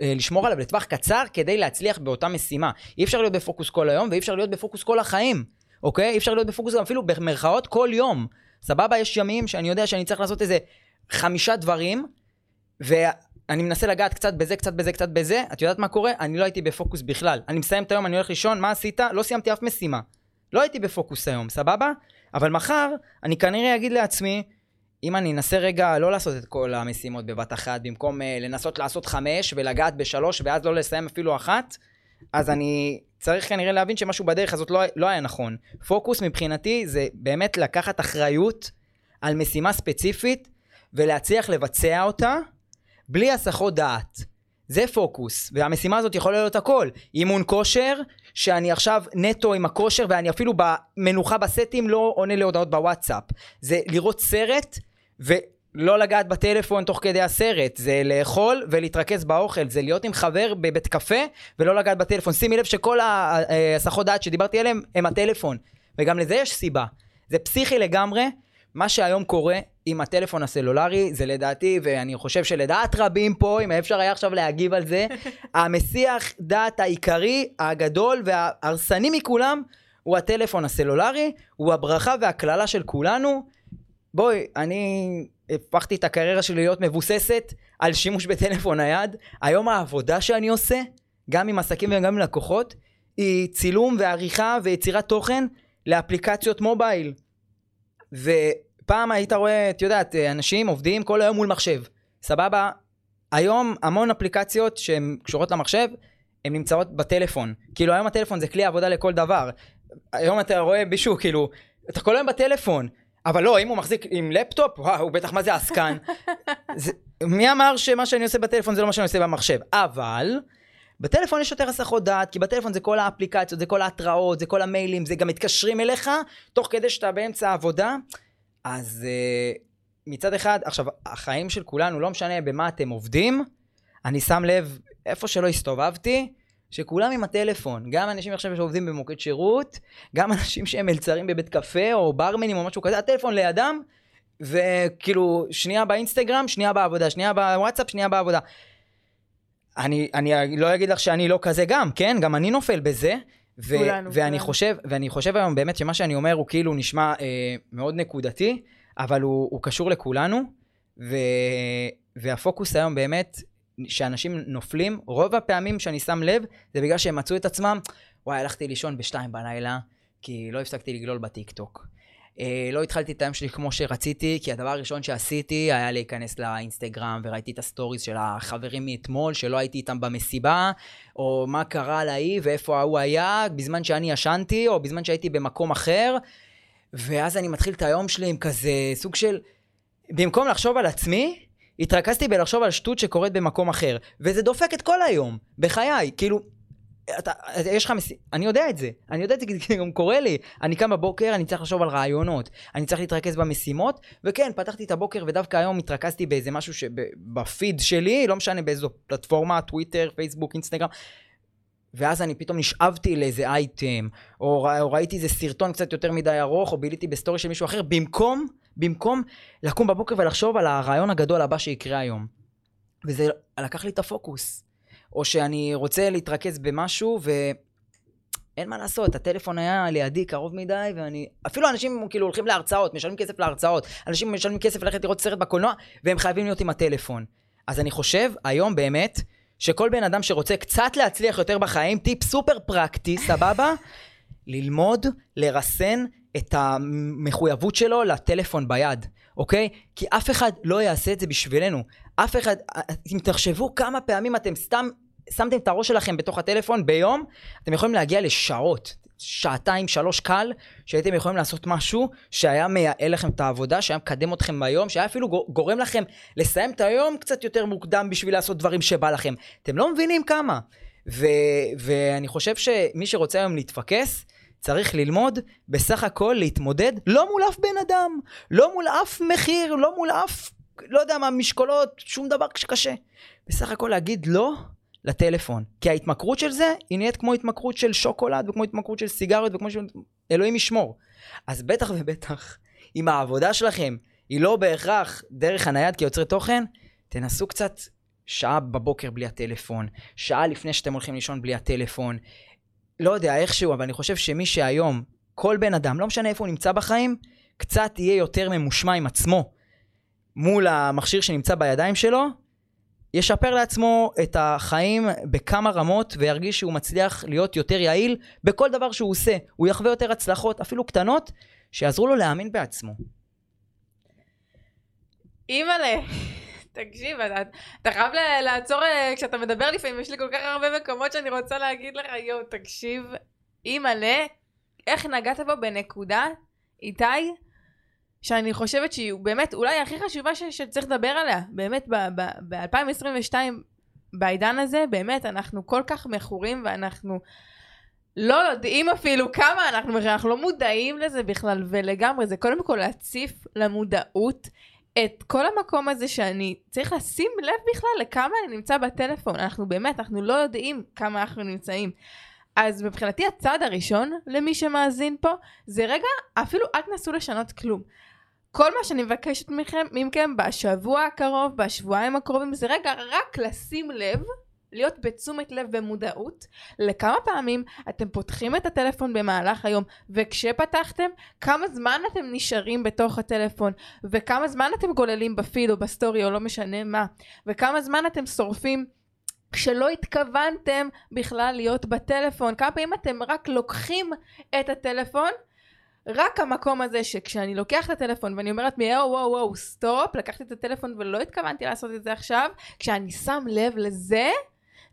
לשמור עליו לטווח קצר כדי להצליח באותה משימה. אי אפשר להיות בפוקוס כל היום ואי אפשר להיות בפוקוס כל החיים, אוקיי? אי אפשר להיות בפוקוס גם אפילו במרכאות כל יום. סבבה, יש ימים שאני יודע שאני צריך לעשות איזה חמישה דברים, ואני מנסה לגעת קצת בזה, קצת בזה, קצת בזה, את יודעת מה קורה? אני לא הייתי בפוקוס בכלל. אני מסיים את היום, אני הולך לישון, מה עשית? לא סיימתי אף משימה. לא הייתי בפוקוס היום, סבבה? אבל מחר, אני כנראה אגיד לעצמי, אם אני אנסה רגע לא לעשות את כל המשימות בבת אחת, במקום uh, לנסות לעשות חמש ולגעת בשלוש ואז לא לסיים אפילו אחת, אז אני צריך כנראה להבין שמשהו בדרך הזאת לא, לא היה נכון. פוקוס מבחינתי זה באמת לקחת אחריות על משימה ספציפית ולהצליח לבצע אותה בלי הסחות דעת. זה פוקוס, והמשימה הזאת יכולה להיות הכל. אימון כושר, שאני עכשיו נטו עם הכושר ואני אפילו במנוחה בסטים לא עונה להודעות בוואטסאפ. זה לראות סרט ולא לגעת בטלפון תוך כדי הסרט. זה לאכול ולהתרכז באוכל. זה להיות עם חבר בבית קפה ולא לגעת בטלפון. שימי לב שכל ההסחות דעת שדיברתי עליהן הם הטלפון. וגם לזה יש סיבה. זה פסיכי לגמרי. מה שהיום קורה עם הטלפון הסלולרי זה לדעתי, ואני חושב שלדעת רבים פה, אם אפשר היה עכשיו להגיב על זה, [LAUGHS] המסיח דעת העיקרי, הגדול וההרסני מכולם, הוא הטלפון הסלולרי, הוא הברכה והקללה של כולנו. בואי, אני הפכתי את הקריירה שלי להיות מבוססת על שימוש בטלפון נייד. היום העבודה שאני עושה, גם עם עסקים וגם עם לקוחות, היא צילום ועריכה ויצירת תוכן לאפליקציות מובייל. ופעם היית רואה, את יודעת, אנשים עובדים כל היום מול מחשב. סבבה? היום המון אפליקציות שהן קשורות למחשב, הן נמצאות בטלפון. כאילו היום הטלפון זה כלי עבודה לכל דבר. היום אתה רואה מישהו, כאילו, אתה כל היום בטלפון. אבל לא, אם הוא מחזיק עם לפטופ, וואו, הוא בטח מה זה עסקן. [LAUGHS] זה, מי אמר שמה שאני עושה בטלפון זה לא מה שאני עושה במחשב? אבל, בטלפון יש יותר הסחות דעת, כי בטלפון זה כל האפליקציות, זה כל ההתראות, זה כל המיילים, זה גם מתקשרים אליך, תוך כדי שאתה באמצע העבודה. אז uh, מצד אחד, עכשיו, החיים של כולנו, לא משנה במה אתם עובדים, אני שם לב, איפה שלא הסתובבתי, שכולם עם הטלפון, גם אנשים עכשיו שעובדים במוקד שירות, גם אנשים שהם מלצרים בבית קפה או ברמנים או משהו כזה, הטלפון לידם, וכאילו, שנייה באינסטגרם, שנייה בעבודה, שנייה בוואטסאפ, שנייה בעבודה. אני, אני לא אגיד לך שאני לא כזה גם, כן? גם אני נופל בזה. ו- כולנו, ואני כולנו. חושב, ואני חושב היום באמת שמה שאני אומר הוא כאילו נשמע אה, מאוד נקודתי, אבל הוא, הוא קשור לכולנו, ו- והפוקוס היום באמת, שאנשים נופלים, רוב הפעמים שאני שם לב, זה בגלל שהם מצאו את עצמם, וואי, הלכתי לישון בשתיים בלילה, כי לא הפסקתי לגלול בטיקטוק. אה, לא התחלתי את היום שלי כמו שרציתי, כי הדבר הראשון שעשיתי היה להיכנס לאינסטגרם, וראיתי את הסטוריז של החברים מאתמול, שלא הייתי איתם במסיבה, או מה קרה להיא, ואיפה ההוא היה, בזמן שאני ישנתי, או בזמן שהייתי במקום אחר. ואז אני מתחיל את היום שלי עם כזה סוג של... במקום לחשוב על עצמי, התרכזתי בלחשוב על שטות שקורית במקום אחר. וזה דופק את כל היום, בחיי. כאילו, אתה, יש לך משימה, אני יודע את זה, אני יודע את זה כי זה גם קורה לי. אני קם בבוקר, אני צריך לחשוב על רעיונות, אני צריך להתרכז במשימות, וכן, פתחתי את הבוקר ודווקא היום התרכזתי באיזה משהו שבפיד שלי, לא משנה באיזו פלטפורמה, טוויטר, פייסבוק, אינסטגרם, ואז אני פתאום נשאבתי לאיזה אייטם, או, או ראיתי איזה סרטון קצת יותר מדי ארוך, או ביליתי בסטורי של מישהו אחר, במקום, במקום לקום בבוקר ולחשוב על הרעיון הגדול הבא שיקרה היום. וזה לקח לי את הפוקוס. או שאני רוצה להתרכז במשהו ואין מה לעשות, הטלפון היה לידי קרוב מדי, ואני... אפילו אנשים כאילו הולכים להרצאות, משלמים כסף להרצאות, אנשים משלמים כסף ללכת לראות סרט בקולנוע, והם חייבים להיות עם הטלפון. אז אני חושב, היום באמת, שכל בן אדם שרוצה קצת להצליח יותר בחיים, טיפ סופר פרקטי, סבבה? [LAUGHS] ללמוד לרסן את המחויבות שלו לטלפון ביד, אוקיי? כי אף אחד לא יעשה את זה בשבילנו. אף אחד, אם תחשבו כמה פעמים אתם סתם שמתם את הראש שלכם בתוך הטלפון ביום, אתם יכולים להגיע לשעות, שעתיים, שלוש קל, שהייתם יכולים לעשות משהו שהיה מייעל לכם את העבודה, שהיה מקדם אתכם ביום, שהיה אפילו גו- גורם לכם לסיים את היום קצת יותר מוקדם בשביל לעשות דברים שבא לכם. אתם לא מבינים כמה. ו- ואני חושב שמי שרוצה היום להתפקס, צריך ללמוד בסך הכל להתמודד לא מול אף בן אדם, לא מול אף מחיר, לא מול אף, לא יודע מה, משקולות, שום דבר שקשה. בסך הכל להגיד לא לטלפון. כי ההתמכרות של זה, היא נהיית כמו התמכרות של שוקולד וכמו התמכרות של סיגריות וכמו ש... אלוהים ישמור. אז בטח ובטח, אם העבודה שלכם היא לא בהכרח דרך הנייד כיוצרי תוכן, תנסו קצת שעה בבוקר בלי הטלפון, שעה לפני שאתם הולכים לישון בלי הטלפון. לא יודע, איכשהו, אבל אני חושב שמי שהיום, כל בן אדם, לא משנה איפה הוא נמצא בחיים, קצת יהיה יותר ממושמע עם עצמו מול המכשיר שנמצא בידיים שלו, ישפר לעצמו את החיים בכמה רמות וירגיש שהוא מצליח להיות יותר יעיל בכל דבר שהוא עושה. הוא יחווה יותר הצלחות, אפילו קטנות, שיעזרו לו להאמין בעצמו. אימא'לה, תקשיב, אתה, אתה חייב לעצור אה, כשאתה מדבר לפעמים, יש לי כל כך הרבה מקומות שאני רוצה להגיד לך, יואו, תקשיב, אימא'לה, איך נגעת בו בנקודה, איתי, שאני חושבת שהיא באמת אולי הכי חשובה ש, שצריך לדבר עליה, באמת ב-2022, בעידן הזה, באמת, אנחנו כל כך מכורים ואנחנו לא יודעים אפילו כמה אנחנו אנחנו לא מודעים לזה בכלל, ולגמרי, זה קודם כל להציף למודעות את כל המקום הזה שאני צריך לשים לב בכלל לכמה אני נמצא בטלפון. אנחנו באמת, אנחנו לא יודעים כמה אנחנו נמצאים. אז מבחינתי הצעד הראשון למי שמאזין פה, זה רגע, אפילו אל תנסו לשנות כלום. כל מה שאני מבקשת מכם, מכם בשבוע הקרוב, בשבועיים הקרובים, זה רגע רק לשים לב, להיות בתשומת לב במודעות, לכמה פעמים אתם פותחים את הטלפון במהלך היום, וכשפתחתם, כמה זמן אתם נשארים בתוך הטלפון, וכמה זמן אתם גוללים בפיד או בסטורי או לא משנה מה, וכמה זמן אתם שורפים כשלא התכוונתם בכלל להיות בטלפון, כמה פעמים אתם רק לוקחים את הטלפון, רק המקום הזה שכשאני לוקח את הטלפון ואני אומרת מי וואו וואו וואו סטופ, לקחתי את הטלפון ולא התכוונתי לעשות את זה עכשיו, כשאני שם לב לזה,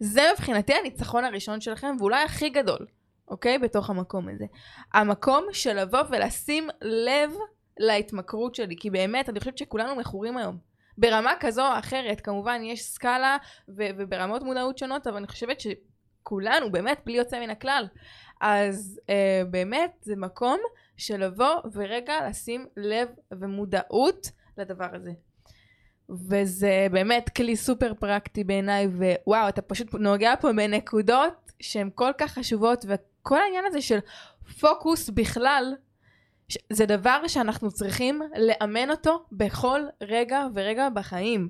זה מבחינתי הניצחון הראשון שלכם ואולי הכי גדול, אוקיי? בתוך המקום הזה. המקום של לבוא ולשים לב להתמכרות שלי, כי באמת אני חושבת שכולנו מכורים היום. ברמה כזו או אחרת, כמובן יש סקאלה ו- וברמות מודעות שונות, אבל אני חושבת שכולנו, באמת, בלי יוצא מן הכלל. אז אה, באמת, זה מקום של לבוא ורגע לשים לב ומודעות לדבר הזה. וזה באמת כלי סופר פרקטי בעיניי, ווואו, אתה פשוט נוגע פה בנקודות שהן כל כך חשובות, וכל העניין הזה של פוקוס בכלל, זה דבר שאנחנו צריכים לאמן אותו בכל רגע ורגע בחיים.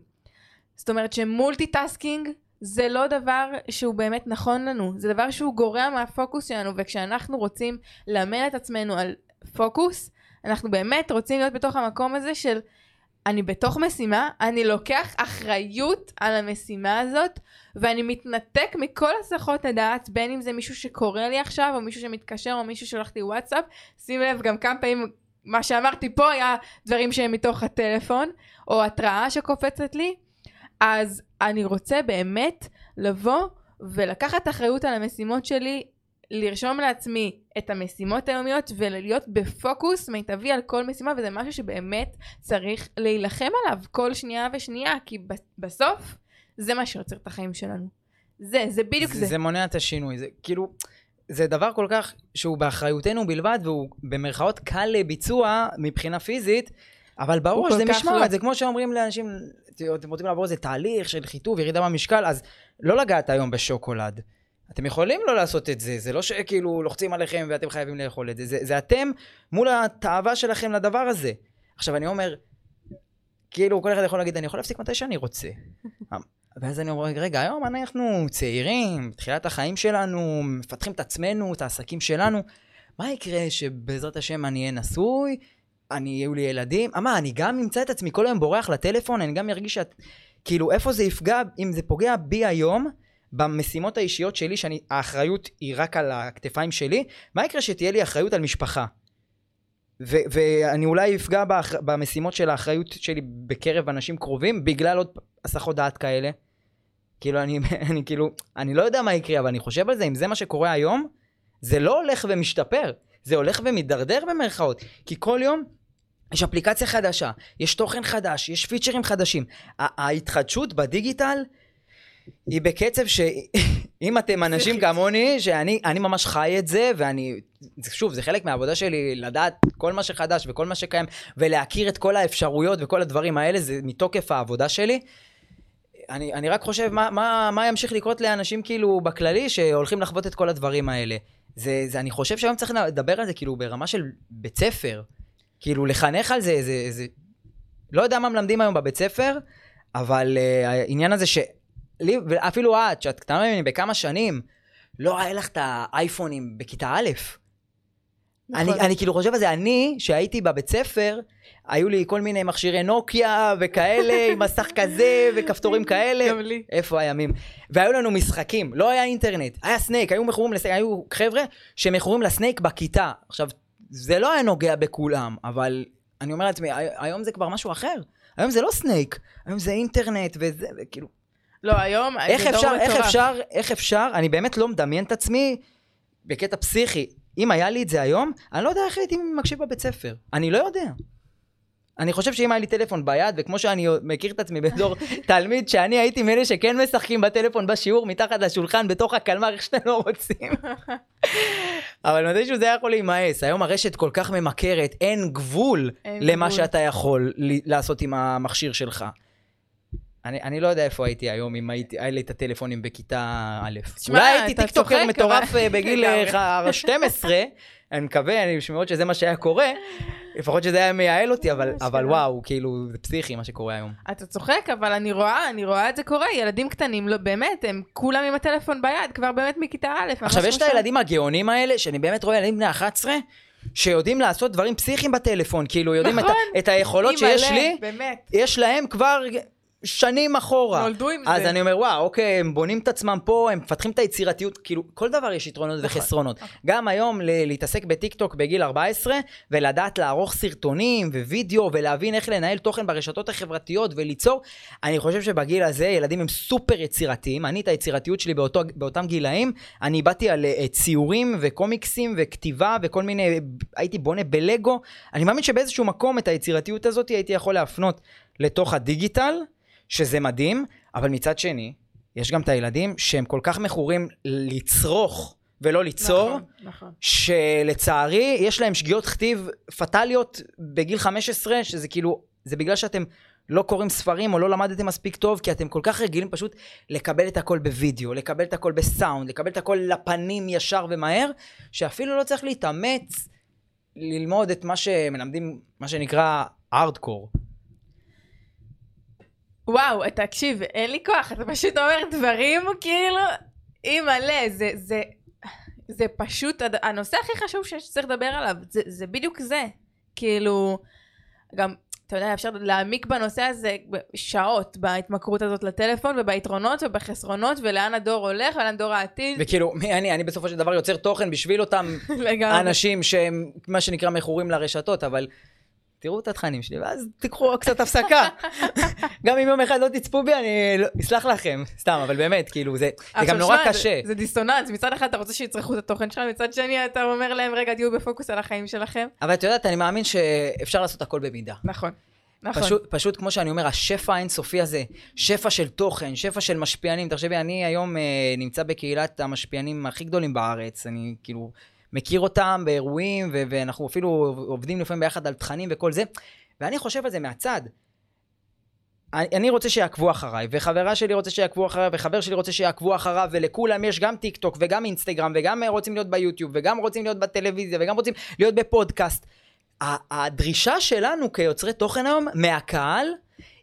זאת אומרת שמולטיטאסקינג זה לא דבר שהוא באמת נכון לנו, זה דבר שהוא גורע מהפוקוס שלנו, וכשאנחנו רוצים לאמן את עצמנו על פוקוס, אנחנו באמת רוצים להיות בתוך המקום הזה של אני בתוך משימה, אני לוקח אחריות על המשימה הזאת, ואני מתנתק מכל הסחות הדעת, בין אם זה מישהו שקורא לי עכשיו, או מישהו שמתקשר, או מישהו שולח לי וואטסאפ. שים לב, גם כמה פעמים מה שאמרתי פה היה דברים שהם מתוך הטלפון, או התראה שקופצת לי. אז אני רוצה באמת לבוא ולקחת אחריות על המשימות שלי, לרשום לעצמי את המשימות היומיות ולהיות בפוקוס מיטבי על כל משימה, וזה משהו שבאמת צריך להילחם עליו כל שנייה ושנייה, כי בסוף זה מה שיוצר את החיים שלנו. זה, זה בדיוק זה, זה. זה מונע את השינוי, זה כאילו, זה דבר כל כך שהוא באחריותנו בלבד, והוא במרכאות קל לביצוע מבחינה פיזית, אבל הוא בראש כל זה כך משמעת, לא. זה כמו שאומרים לאנשים, אתם רוצים לעבור איזה תהליך של חיטוב, ירידה במשקל, אז לא לגעת היום בשוקולד. אתם יכולים לא לעשות את זה, זה לא שכאילו לוחצים עליכם ואתם חייבים לאכול את זה, זה, זה אתם מול התאווה שלכם לדבר הזה. עכשיו אני אומר, כאילו כל אחד יכול להגיד, אני יכול להפסיק מתי שאני רוצה. [LAUGHS] ואז אני אומר, רגע, היום אנחנו צעירים, תחילת החיים שלנו, מפתחים את עצמנו, את העסקים שלנו. מה יקרה שבעזרת השם אני אהיה נשוי, אני, יהיו לי ילדים? אה, מה, אני גם אמצא את עצמי כל היום בורח לטלפון, אני גם ארגיש שאת... כאילו, איפה זה יפגע, אם זה פוגע בי היום, במשימות האישיות שלי, שהאחריות היא רק על הכתפיים שלי, מה יקרה שתהיה לי אחריות על משפחה? ו- ואני אולי אפגע באח- במשימות של האחריות שלי בקרב אנשים קרובים, בגלל עוד הסחות דעת כאלה. כאילו, אני, [LAUGHS] אני כאילו, אני לא יודע מה יקרה, אבל אני חושב על זה, אם זה מה שקורה היום, זה לא הולך ומשתפר, זה הולך ומידרדר במרכאות. כי כל יום יש אפליקציה חדשה, יש תוכן חדש, יש פיצ'רים חדשים. ההתחדשות בדיגיטל היא בקצב שאם אתם אנשים. כמוני, שאני אני ממש חי את זה, ואני, שוב, זה חלק מהעבודה שלי, לדעת כל מה שחדש וכל מה שקיים, ולהכיר את כל האפשרויות וכל הדברים האלה, זה מתוקף העבודה שלי. אני, אני רק חושב מה, מה, מה ימשיך לקרות לאנשים כאילו בכללי שהולכים לחוות את כל הדברים האלה. זה, זה, אני חושב שהיום צריך לדבר על זה כאילו ברמה של בית ספר. כאילו לחנך על זה, זה, זה... לא יודע מה מלמדים היום בבית ספר, אבל uh, העניין הזה שלי, ואפילו את, שאת קטנה ממני בכמה שנים, לא היה לך את האייפונים בכיתה א'. אני, נכון. אני כאילו חושב על זה, אני, שהייתי בבית ספר, היו לי כל מיני מכשירי נוקיה וכאלה, [LAUGHS] עם מסך כזה וכפתורים כאלה. גם לי. איפה הימים? והיו לנו משחקים, לא היה אינטרנט, היה סנייק, היו מכורים לסנייק, היו חבר'ה שמכורים לסנייק בכיתה. עכשיו, זה לא היה נוגע בכולם, אבל אני אומר לעצמי, הי- היום זה כבר משהו אחר. היום זה לא סנייק, היום זה אינטרנט וזה, וכאילו, לא, היום איך אפשר, איך. אפשר, איך אפשר, אני באמת לא מדמיין את עצמי בקטע פסיכי. אם היה לי את זה היום, אני לא יודע איך הייתי מקשיב בבית ספר. אני לא יודע. אני חושב שאם היה לי טלפון ביד, וכמו שאני מכיר את עצמי בתור [LAUGHS] תלמיד, שאני הייתי מאלה שכן משחקים בטלפון בשיעור, מתחת לשולחן, בתוך הקלמר, [LAUGHS] איך שאתם לא רוצים. [LAUGHS] אבל מתישהו זה היה יכול להימאס. היום הרשת כל כך ממכרת, אין גבול אין למה גבול. שאתה יכול לעשות עם המכשיר שלך. אני, אני לא יודע איפה הייתי היום אם הייתי, היה לי את הטלפונים בכיתה א'. תשמע, אולי הייתי טיקטוקר מטורף אה, בגיל לגמרי. אה, 12, [LAUGHS] אני מקווה, אני מאוד שזה מה שהיה קורה, לפחות שזה היה מייעל אותי, אבל. אבל וואו, כאילו, זה פסיכי מה שקורה היום. אתה צוחק, אבל אני רואה, אני רואה את זה קורה, ילדים קטנים, לא, באמת, הם כולם עם הטלפון ביד, כבר באמת מכיתה א'. עכשיו, יש את הילדים הגאונים האלה, שאני באמת רואה ילדים בני 11, שיודעים לעשות דברים פסיכיים בטלפון, כאילו, יודעים את, נכון. את היכולות שיש לי, באמת, יש להם כבר שנים אחורה. נולדו עם אז זה. אני אומר, וואו, אוקיי, הם בונים את עצמם פה, הם מפתחים את היצירתיות, כאילו, כל דבר יש יתרונות נכון. וחסרונות. גם היום ל- להתעסק בטיקטוק בגיל 14, ולדעת לערוך סרטונים ווידאו, ולהבין איך לנהל תוכן ברשתות החברתיות וליצור, אני חושב שבגיל הזה ילדים הם סופר יצירתיים. אני, את היצירתיות שלי באותו, באותם גילאים, אני איבדתי על אה, ציורים וקומיקסים וכתיבה וכל מיני, הייתי בונה בלגו. אני מאמין שבאיזשהו מקום את היצירתיות הזאת הייתי יכול להפנות לתוך הדיגיטל. שזה מדהים, אבל מצד שני, יש גם את הילדים שהם כל כך מכורים לצרוך ולא ליצור, נכון, נכון. שלצערי יש להם שגיאות כתיב פטאליות בגיל 15, שזה כאילו, זה בגלל שאתם לא קוראים ספרים או לא למדתם מספיק טוב, כי אתם כל כך רגילים פשוט לקבל את הכל בווידאו, לקבל את הכל בסאונד, לקבל את הכל לפנים ישר ומהר, שאפילו לא צריך להתאמץ ללמוד את מה שמלמדים, מה שנקרא ארדקור. וואו, תקשיב, אין לי כוח, אתה פשוט אומר דברים כאילו, אימא'לה, זה, זה, זה פשוט, הנושא הכי חשוב שצריך לדבר עליו, זה, זה בדיוק זה. כאילו, גם, אתה יודע, אפשר להעמיק בנושא הזה שעות, בהתמכרות הזאת לטלפון, וביתרונות ובחסרונות, ולאן הדור הולך, ולאן דור העתיד. וכאילו, מי אני? אני בסופו של דבר יוצר תוכן בשביל אותם. [LAUGHS] אנשים שהם, מה שנקרא, מכורים לרשתות, אבל תראו את התכנים שלי, ואז תיקחו קצת הפסקה. [LAUGHS] גם אם יום אחד לא תצפו בי, אני לא- אסלח לכם. סתם, אבל באמת, כאילו, זה, גם נורא קשה. זה, זה דיסוננס, מצד אחד אתה רוצה שיצרכו את התוכן שלך, מצד שני אתה אומר להם, רגע, תהיו בפוקוס על החיים שלכם. אבל את יודעת, אני מאמין שאפשר לעשות הכל במידה. נכון. נכון. פשוט, פשוט כמו שאני אומר, השפע האינסופי הזה, שפע של תוכן, שפע של משפיענים. תחשבי, אני היום אה, נמצא בקהילת המשפיענים הכי גדולים בארץ. אני כאילו מכיר אותם באירועים, ו- ואנחנו אפילו עובדים לפעמים ביחד על תכנים וכל זה. ואני חושב על זה מהצד. אני, רוצה שיעקבו אחריי, וחברה שלי רוצה שיעקבו אחריי, וחבר שלי רוצה שיעקבו אחריו, ולכולם יש גם טיק טוק, וגם אינסטגרם, וגם רוצים להיות ביוטיוב, וגם רוצים להיות בטלוויזיה, וגם רוצים להיות בפודקאסט. הדרישה שלנו כיוצרי תוכן היום מהקהל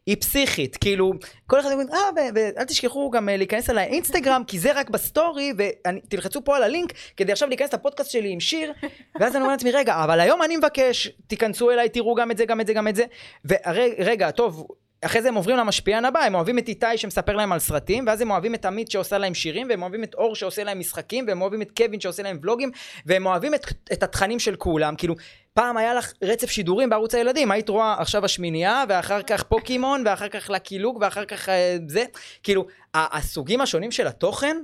היא פסיכית, כאילו, כל אחד אומר, אה, ואל תשכחו גם אה, להיכנס על האינסטגרם, כי זה רק בסטורי, ותלחצו פה על הלינק, כדי עכשיו להיכנס לפודקאסט שלי עם שיר, [LAUGHS] ואז אני אומר לעצמי, רגע, אבל היום אני מבקש, תיכנסו אליי, תראו גם את זה, גם את זה, גם את זה, ורגע, טוב, אחרי זה הם עוברים למשפיען הבא, הם אוהבים את איתי שמספר להם על סרטים, ואז הם אוהבים את עמית שעושה להם שירים, והם אוהבים את אור שעושה להם משחקים, והם אוהבים את קווין שעושה להם ולוגים, והם אוהבים את, את התכנים של כולם, כאילו, פעם היה לך רצף שידורים בערוץ הילדים, היית רואה עכשיו השמינייה, ואחר כך פוקימון, ואחר כך לקילוג, ואחר כך אה, זה, כאילו, הסוגים השונים של התוכן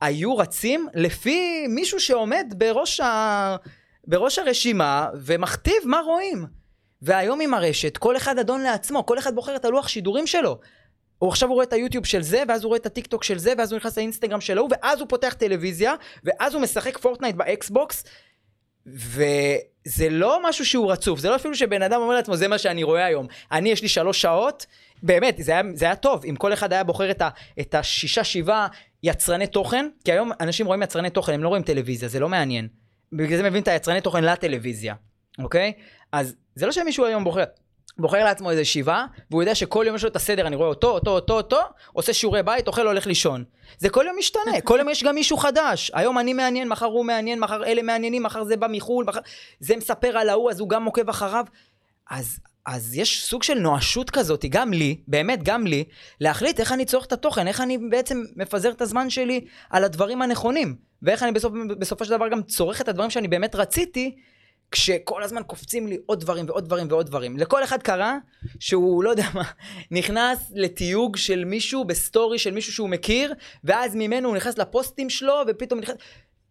היו רצים לפי מישהו שעומד בראש, ה... בראש הרשימה ומכתיב מה רואים. והיום עם הרשת, כל אחד אדון לעצמו, כל אחד בוחר את הלוח שידורים שלו. הוא עכשיו הוא רואה את היוטיוב של זה, ואז הוא רואה את הטיק טוק של זה, ואז הוא נכנס לאינסטגרם של ההוא, ואז הוא פותח טלוויזיה, ואז הוא משחק פורטנייט באקסבוקס, וזה לא משהו שהוא רצוף, זה לא אפילו שבן אדם אומר לעצמו, זה מה שאני רואה היום. אני, יש לי שלוש שעות, באמת, זה היה, זה היה טוב, אם כל אחד היה בוחר את, ה, את השישה, שבעה יצרני תוכן, כי היום אנשים רואים יצרני תוכן, הם לא רואים טלוויזיה, זה לא מעניין. בגלל זה מביאים את היצרני תוכן לטלוויזיה, אוקיי? אז זה לא שמישהו היום בוחר, בוחר לעצמו איזה שבעה, והוא יודע שכל יום יש לו את הסדר, אני רואה אותו, אותו, אותו, אותו, עושה שיעורי בית, אוכל, הולך לישון. זה כל יום משתנה, כל יום יש גם מישהו חדש. היום אני מעניין, מחר הוא מעניין, מחר אלה מעניינים, מחר זה בא מחו"ל, מחר... זה מספר על ההוא, אז הוא גם עוקב אחריו. אז, אז יש סוג של נואשות כזאת, גם לי, באמת גם לי, להחליט איך אני צורך את התוכן, איך אני בעצם מפזר את הזמן שלי על הדברים הנכונים, ואיך אני בסופ, בסופו של דבר גם צורך את הדברים שאני באמת רציתי, כשכל הזמן קופצים לי עוד דברים ועוד דברים ועוד דברים. לכל אחד קרה שהוא, לא יודע מה, נכנס לתיוג של מישהו בסטורי של מישהו שהוא מכיר, ואז ממנו הוא נכנס לפוסטים שלו, ופתאום נכנס...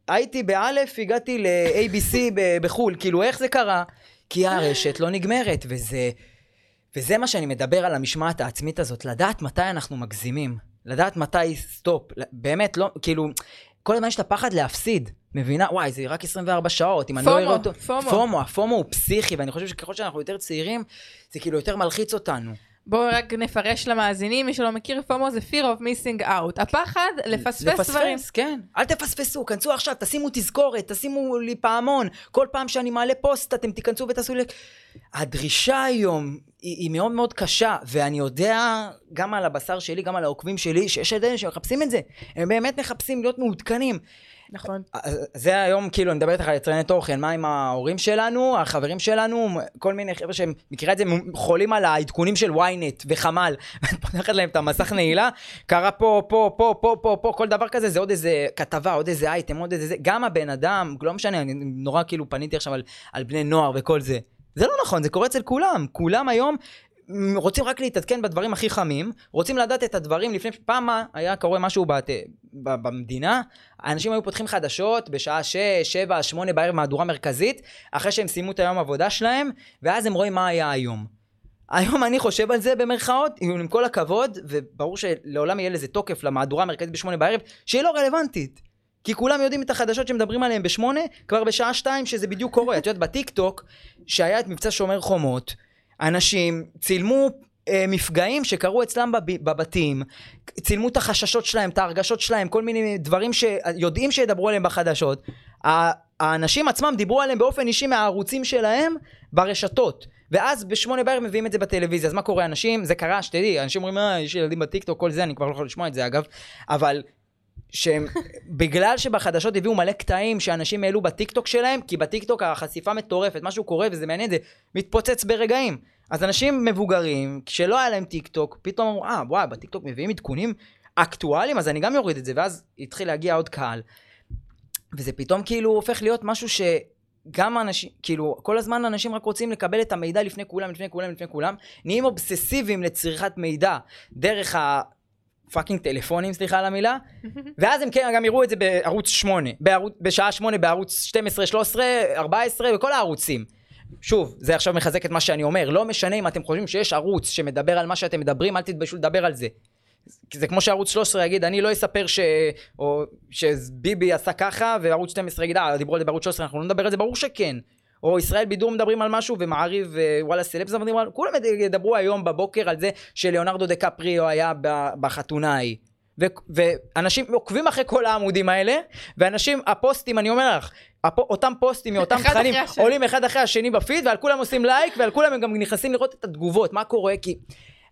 הייתי באלף, הגעתי ל-ABC בחו"ל, כאילו איך זה קרה? כי הרשת לא נגמרת, וזה... וזה מה שאני מדבר על המשמעת העצמית הזאת, לדעת מתי אנחנו מגזימים, לדעת מתי stop, באמת, לא, כאילו, כל הזמן יש את הפחד להפסיד, מבינה? וואי, זה רק 24 שעות, אם אני לא FOMO, אראה אותו... FOMO. FOMO, ה FOMO הוא פסיכי, ואני חושב שככל שאנחנו יותר צעירים, זה כאילו יותר מלחיץ אותנו. בואו רק נפרש למאזינים, מי שלא מכיר, פומו זה fear of missing out. הפחד לפספס דברים. כן. אל תפספסו, כנסו עכשיו, תשימו תזכורת, תשימו לי פעמון. כל פעם שאני מעלה פוסט, אתם תיכנסו ותעשו לי... הדרישה היום היא, היא מאוד מאוד קשה, ואני יודע, גם על הבשר שלי, גם על העוקבים שלי, שיש עדיין שמחפשים את זה. הם באמת מחפשים להיות מעודכנים. נכון. אז זה היום, כאילו, אני מדבר איתך על יצרני תוכן, מה עם ההורים שלנו, החברים שלנו, כל מיני חבר'ה שהם, מכירה את זה, חולים על העדכונים של ynet וחמ"ל, [LAUGHS] ואת פותחת להם את המסך נעילה, קרה פה, פה, פה, פה, פה, פה, כל דבר כזה, זה עוד איזה כתבה, עוד איזה אייטם, עוד איזה זה, גם הבן אדם, לא משנה, אני נורא כאילו פניתי עכשיו על, על בני נוער וכל זה. זה לא נכון, זה קורה אצל כולם. כולם היום רוצים רק להתעדכן בדברים הכי חמים, רוצים לדעת את הדברים לפני, פעם מה, היה קורה משהו בת, ב, במדינה, האנשים היו פותחים חדשות בשעה 6, 7, 8 בערב מהדורה מרכזית, אחרי שהם סיימו את היום עבודה שלהם, ואז הם רואים מה היה היום. היום אני חושב על זה במרכאות, עם כל הכבוד, וברור שלעולם יהיה לזה תוקף למהדורה המרכזית בשמונה בערב, שהיא לא רלוונטית. כי כולם יודעים את החדשות שמדברים עליהן בשמונה, כבר בשעה שתיים שזה בדיוק קורה. את יודעת, בטיק טוק, שהיה את מבצע שומר חומות, אנשים צילמו אה, מפגעים שקרו אצלם בב, בבתים, צילמו את החששות שלהם, את ההרגשות שלהם, כל מיני דברים שיודעים שידברו עליהם בחדשות. האנשים עצמם דיברו עליהם באופן אישי מהערוצים שלהם ברשתות. ואז בשמונה בערב מביאים את זה בטלוויזיה. אז מה קורה, אנשים, זה קרה, שתדעי, אנשים אומרים, אה, יש ילדים בטיקטוק, כל זה, אני כבר לא יכול לשמוע את זה אגב, אבל שהם, [LAUGHS] בגלל שבחדשות הביאו מלא קטעים שאנשים העלו בטיקטוק שלהם, כי בטיקטוק החשיפה מטורפת, משהו קורה וזה מעניין, זה מתפוצץ ברגעים. אז אנשים מבוגרים, כשלא היה להם טיקטוק, פתאום אמרו, אה, וואי, בטיקטוק מביאים עדכונים אקטואליים, אז אני גם אוריד את זה, ואז התחיל להגיע עוד קהל. וזה פתאום כאילו הופך להיות משהו שגם אנשים, כאילו, כל הזמן אנשים רק רוצים לקבל את המידע לפני כולם, לפני כולם, לפני כולם, נהיים אובססיביים לצריכת מידע דרך ה... fucking טלפונים, סליחה על המילה, [LAUGHS] ואז הם כן גם יראו את זה בערוץ 8, בערוץ, בשעה 8 בערוץ 12, 13, 14, בכל הערוצים. שוב, זה עכשיו מחזק את מה שאני אומר, לא משנה אם אתם חושבים שיש ערוץ שמדבר על מה שאתם מדברים, אל תתביישו לדבר על זה. זה כמו שערוץ 13 יגיד, אני לא אספר ש... או שביבי עשה ככה, וערוץ 12 יגיד, אה, דיברו על זה בערוץ 13, אנחנו לא נדבר על זה, ברור שכן. או ישראל בידור מדברים על משהו, ומעריב ווואלה סלבס מדברים על... כולם ידברו היום בבוקר על זה שליאונרדו דה קפריו היה בחתונה ההיא. ו- ואנשים עוקבים אחרי כל העמודים האלה, ואנשים, הפוסטים, אני אומר לך, הפ- אותם פוסטים מאותם תכנים עולים אחד אחרי השני בפיד, ועל כולם עושים לייק, ועל כולם הם גם נכנסים לראות את התגובות, מה קורה, כי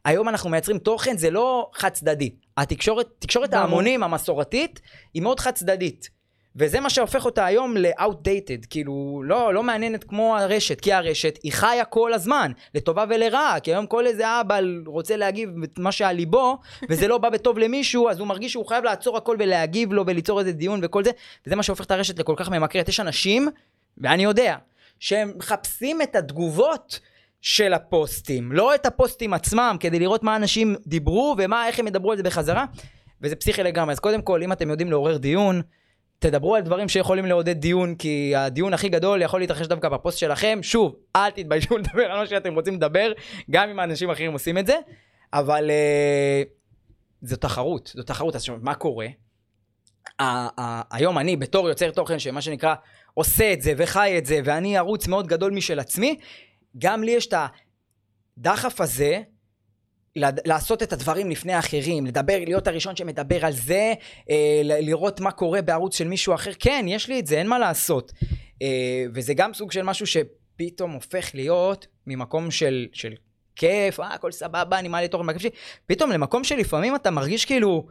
היום אנחנו מייצרים תוכן, זה לא חד צדדי. התקשורת, תקשורת ההמונים המסורתית, היא מאוד חד צדדית. וזה מה שהופך אותה היום ל-outdated, כאילו, לא, לא מעניינת כמו הרשת, כי הרשת היא חיה כל הזמן, לטובה ולרעה, כי היום כל איזה אבא רוצה להגיב את מה שעל ליבו, וזה לא בא בטוב למישהו, אז הוא מרגיש שהוא חייב לעצור הכל ולהגיב לו וליצור איזה דיון וכל זה, וזה מה שהופך את הרשת לכל כך ממכרת. יש אנשים, ואני יודע, שהם מחפשים את התגובות של הפוסטים, לא את הפוסטים עצמם, כדי לראות מה אנשים דיברו ומה, איך הם ידברו על זה בחזרה, וזה פסיכי לגמרי. אז קודם כל, אם אתם יודעים לעורר דיון, תדברו על דברים שיכולים לעודד דיון, כי הדיון הכי גדול יכול להתרחש דווקא בפוסט שלכם. שוב, אל תתביישו לדבר על מה שאתם רוצים לדבר, גם אם האנשים אחרים עושים את זה, אבל uh, זו תחרות, זו תחרות. אז מה קורה? היום אני, בתור יוצר תוכן, שמה שנקרא, עושה את זה וחי את זה, ואני ערוץ מאוד גדול משל עצמי, גם לי יש את הדחף הזה, לעשות את הדברים לפני האחרים, לדבר, להיות הראשון שמדבר על זה, אה, לראות מה קורה בערוץ של מישהו אחר. כן, יש לי את זה, אין מה לעשות. אה, וזה גם סוג של משהו שפתאום הופך להיות ממקום של, של כיף, אה, הכל סבבה, אני מעלה תוכן מהכיף שלי, פתאום למקום שלפעמים אתה מרגיש כאילו...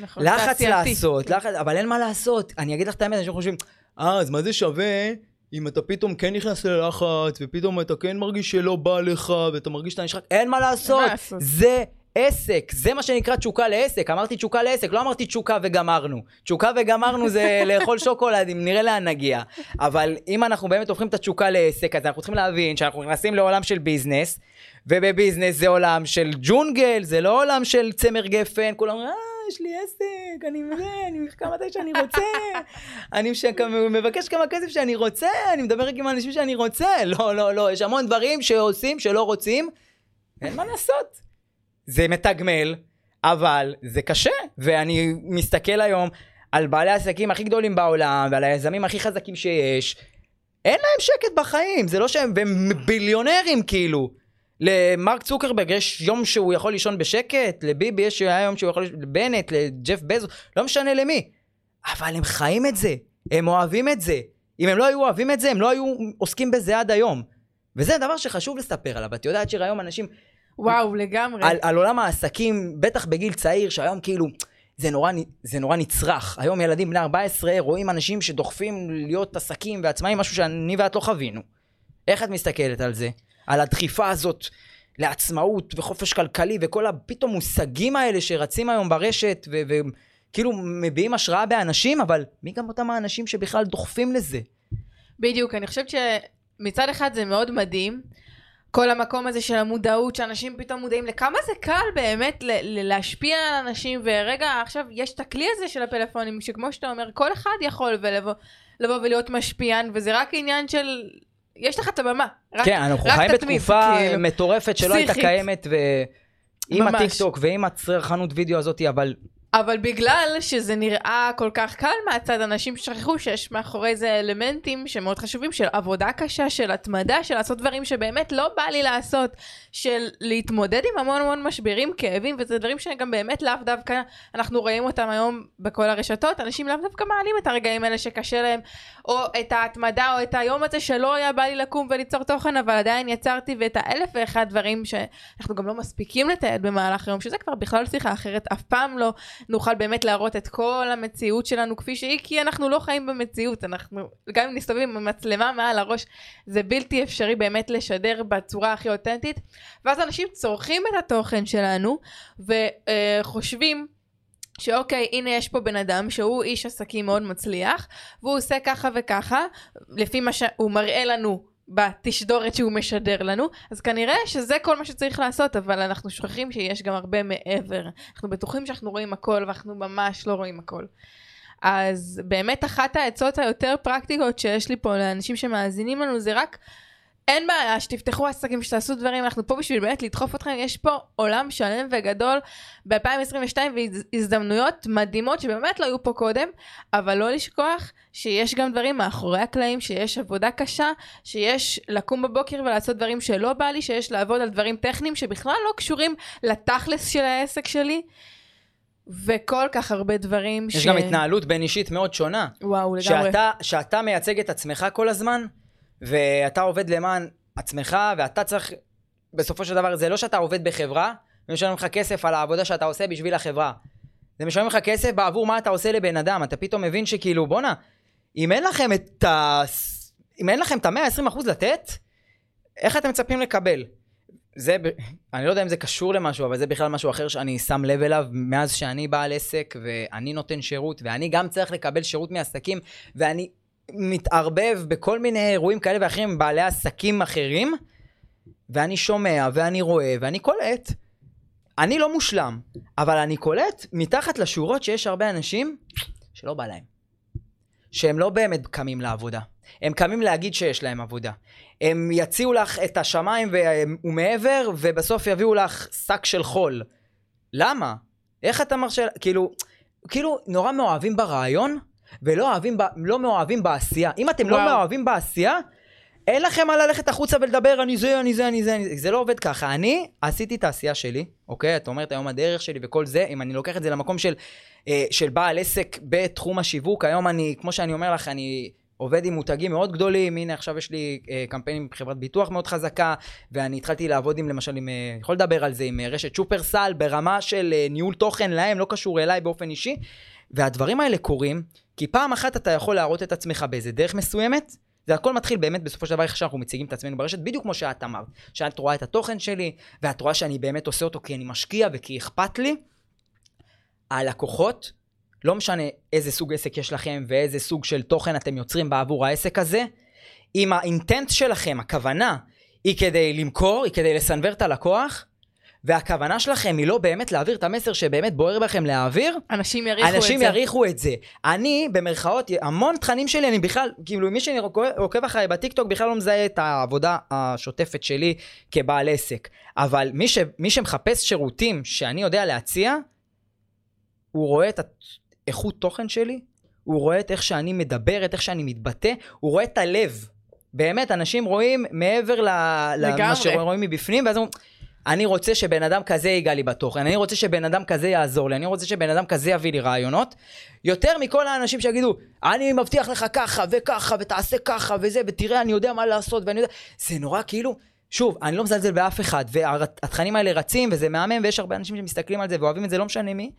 נכון, לחץ. לעשות, לחץ, אבל אין מה לעשות. אני אגיד לך את האמת, אנשים חושבים, אה, אז מה זה שווה אם אתה פתאום כן נכנס ללחץ, ופתאום אתה כן מרגיש שלא בא לך, ואתה מרגיש שאתה נשחק, אין מה לעשות. זה עסק, זה מה שנקרא תשוקה לעסק. אמרתי תשוקה לעסק, לא אמרתי תשוקה וגמרנו. תשוקה וגמרנו זה [LAUGHS] לאכול שוקולדים, נראה לאן נגיע. אבל אם אנחנו באמת הופכים את התשוקה לעסק, אז אנחנו צריכים להבין שאנחנו נכנסים לעולם של ביזנס, ובביזנס זה עולם של ג'ונגל, זה לא עולם של צמר גפן, כולם אומרים, אה... יש לי עסק, אני מזה, אני מחכה מתי שאני רוצה, אני. מבקש כמה כסף שאני רוצה, אני מדבר עם האנשים שאני רוצה. לא, לא, לא, יש המון דברים שעושים, שלא רוצים, אין מה לעשות. זה מתגמל, אבל זה קשה, ואני מסתכל היום על בעלי העסקים הכי גדולים בעולם, ועל היזמים הכי חזקים שיש, אין להם שקט בחיים, זה לא שהם, והם ביליונרים כאילו. למרק צוקרברג יש יום שהוא יכול לישון בשקט, לביבי יש יום שהוא יכול לישון, לבנט, לג'ף בזו, לא משנה למי. אבל הם חיים את זה, הם אוהבים את זה. אם הם לא היו אוהבים את זה, הם לא היו עוסקים בזה עד היום. וזה דבר שחשוב לספר עליו. את יודעת שראיום אנשים... וואו, לגמרי. על, על עולם העסקים, בטח בגיל צעיר, שהיום כאילו, זה נורא, זה נורא נצרך. היום ילדים בני 14 רואים אנשים שדוחפים להיות עסקים ועצמאים, משהו שאני ואת לא חווינו. איך את מסתכלת על זה? על הדחיפה הזאת לעצמאות וחופש כלכלי וכל הפתאום מושגים האלה שרצים היום ברשת וכאילו מביעים השראה באנשים, אבל מי גם אותם האנשים שבכלל דוחפים לזה? בדיוק, אני חושבת שמצד אחד זה מאוד מדהים. כל המקום הזה של המודעות, שאנשים פתאום מודעים לכמה זה קל באמת ל- ל- להשפיע על אנשים, ורגע, עכשיו יש את הכלי הזה של הפלאפונים, שכמו שאתה אומר, כל אחד יכול ולבוא לבוא ולהיות משפיען, וזה רק עניין של יש לך את הבמה. רק, כן, אנחנו חיים בתקופה כאילו, מטורפת שלא הייתה קיימת, ועם הטיקטוק ועם הצרכנות וידאו הזאת, אבל... אבל בגלל שזה נראה כל כך קל מהצד, אנשים שכחו שיש מאחורי זה אלמנטים שמאוד חשובים, של עבודה קשה, של התמדה, של לעשות דברים שבאמת לא בא לי לעשות, של להתמודד עם המון המון משברים, כאבים, וזה דברים שגם באמת לאו דווקא, אנחנו רואים אותם היום בכל הרשתות, אנשים לאו דווקא מעלים את הרגעים האלה שקשה להם, או את ההתמדה, או את היום הזה שלא היה בא לי לקום וליצור תוכן, אבל עדיין יצרתי, ואת האלף ואחד דברים שאנחנו גם לא מספיקים לתעד במהלך היום, שזה כבר בכלל שיחה אחרת, אף פעם לא נוכל באמת להראות את כל המציאות שלנו כפי שהיא, כי אנחנו לא חיים במציאות, אנחנו, גם אם נסתובב עם המצלמה מעל הראש, זה בלתי אפשרי באמת לשדר בצורה הכי אותנטית, ואז אנשים צורכים את התוכן שלנו, וחושבים, שאוקיי, הנה יש פה בן אדם שהוא איש עסקים מאוד מצליח, והוא עושה ככה וככה, לפי מה שהוא מראה לנו בתשדורת שהוא משדר לנו, אז כנראה שזה כל מה שצריך לעשות, אבל אנחנו שוכחים שיש גם הרבה מעבר. אנחנו בטוחים שאנחנו רואים הכל, ואנחנו ממש לא רואים הכל. אז באמת אחת העצות היותר פרקטיקות שיש לי פה לאנשים שמאזינים לנו זה רק אין בעיה, שתפתחו עסקים, שתעשו דברים, אנחנו פה בשביל באמת לדחוף אתכם, יש פה עולם שלם וגדול ב-2022 והזדמנויות מדהימות שבאמת לא היו פה קודם, אבל לא לשכוח שיש גם דברים מאחורי הקלעים, שיש עבודה קשה, שיש לקום בבוקר ולעשות דברים שלא בא לי, שיש לעבוד על דברים טכניים שבכלל לא קשורים לתכלס של העסק שלי. וכל כך הרבה דברים יש ש... יש גם התנהלות בין אישית מאוד שונה. וואו, לגמרי. שאתה, שאתה מייצג את עצמך כל הזמן, ואתה עובד למען עצמך, ואתה צריך, בסופו של דבר, זה לא שאתה עובד בחברה, ומשלמים לך כסף על העבודה שאתה עושה בשביל החברה. זה משלמים לך כסף בעבור מה אתה עושה לבן אדם. אתה פתאום מבין שכאילו, בואנה, אם אין לכם את ה... אם אין לכם את ה-120% לתת, איך אתם מצפים לקבל? זה. אני לא יודע אם זה קשור למשהו, אבל זה בכלל משהו אחר שאני שם לב אליו מאז שאני בעל עסק, ואני נותן שירות, ואני גם צריך לקבל שירות מעסקים, ואני מתערבב בכל מיני אירועים כאלה ואחרים בעלי עסקים אחרים, ואני שומע, ואני רואה, ואני קולט. אני לא מושלם, אבל אני קולט מתחת לשורות שיש הרבה אנשים שלא בא להם. שהם לא באמת קמים לעבודה. הם קמים להגיד שיש להם עבודה. הם יציעו לך את השמיים ומעבר, ובסוף יביאו לך שק של חול. למה? איך אתה מרשה... כאילו, כאילו, נורא מאוהבים ברעיון, ולא אוהבים, לא מאוהבים בעשייה. אם אתם לא וואו. לא מאוהבים בעשייה, אין לכם מה ללכת החוצה ולדבר, אני זה, אני זה, אני זה, אני זה. זה לא עובד ככה. אני עשיתי את העשייה שלי, אוקיי? את אומרת היום הדרך שלי וכל זה, אם אני לוקח את זה למקום של, אה, של בעל עסק בתחום השיווק, היום אני, כמו שאני אומר לך, אני עובד עם מותגים מאוד גדולים, הנה עכשיו יש לי אה, קמפיין עם חברת ביטוח מאוד חזקה, ואני התחלתי לעבוד עם, למשל, עם, אה, יכול לדבר על זה, עם אה, רשת שופרסל, ברמה של אה, ניהול תוכן להם, לא קשור אליי באופן אישי, והדברים האלה קורים, כי פעם אחת אתה יכול להראות את עצמך באיזה דרך מסוימת, זה הכל מתחיל באמת בסופו של דבר איך שאנחנו מציגים את עצמנו ברשת, בדיוק כמו שאת אמרת, שאת רואה את התוכן שלי, ואת רואה שאני באמת עושה אותו כי אני משקיע וכי אכפת לי. הלקוחות, לא משנה איזה סוג עסק יש לכם ואיזה סוג של תוכן אתם יוצרים בעבור העסק הזה, אם האינטנט שלכם, הכוונה, היא כדי למכור, היא כדי לסנוור את הלקוח, והכוונה שלכם היא לא באמת להעביר את המסר שבאמת בוער בכם להעביר, אנשים אנשים את זה. אנשים יריחו את זה. אני, במרכאות, המון תכנים שלי, אני בכלל, כאילו, מי שעוקב אחריי בטיקטוק בכלל לא מזהה את העבודה השוטפת שלי כבעל עסק. אבל מי, ש, מי שמחפש שירותים שאני יודע להציע, הוא רואה את האיכות תוכן שלי, הוא רואה את איך שאני מדבר, את איך שאני מתבטא, הוא רואה את הלב. באמת, אנשים רואים מעבר למה שרואים מבפנים, ואז אומרים... אני רוצה שבן אדם כזה ייגע לי בתוכן, אני רוצה שבן אדם כזה יעזור לי, אני רוצה שבן אדם כזה יביא לי רעיונות, יותר מכל האנשים שיגידו, אני מבטיח לך ככה וככה ותעשה ככה וזה, ותראה, אני יודע מה לעשות ואני יודע... זה נורא כאילו... שוב, אני לא מזלזל באף אחד, והתכנים האלה רצים וזה מהמם, ויש הרבה אנשים שמסתכלים על זה ואוהבים את זה, לא משנה מי,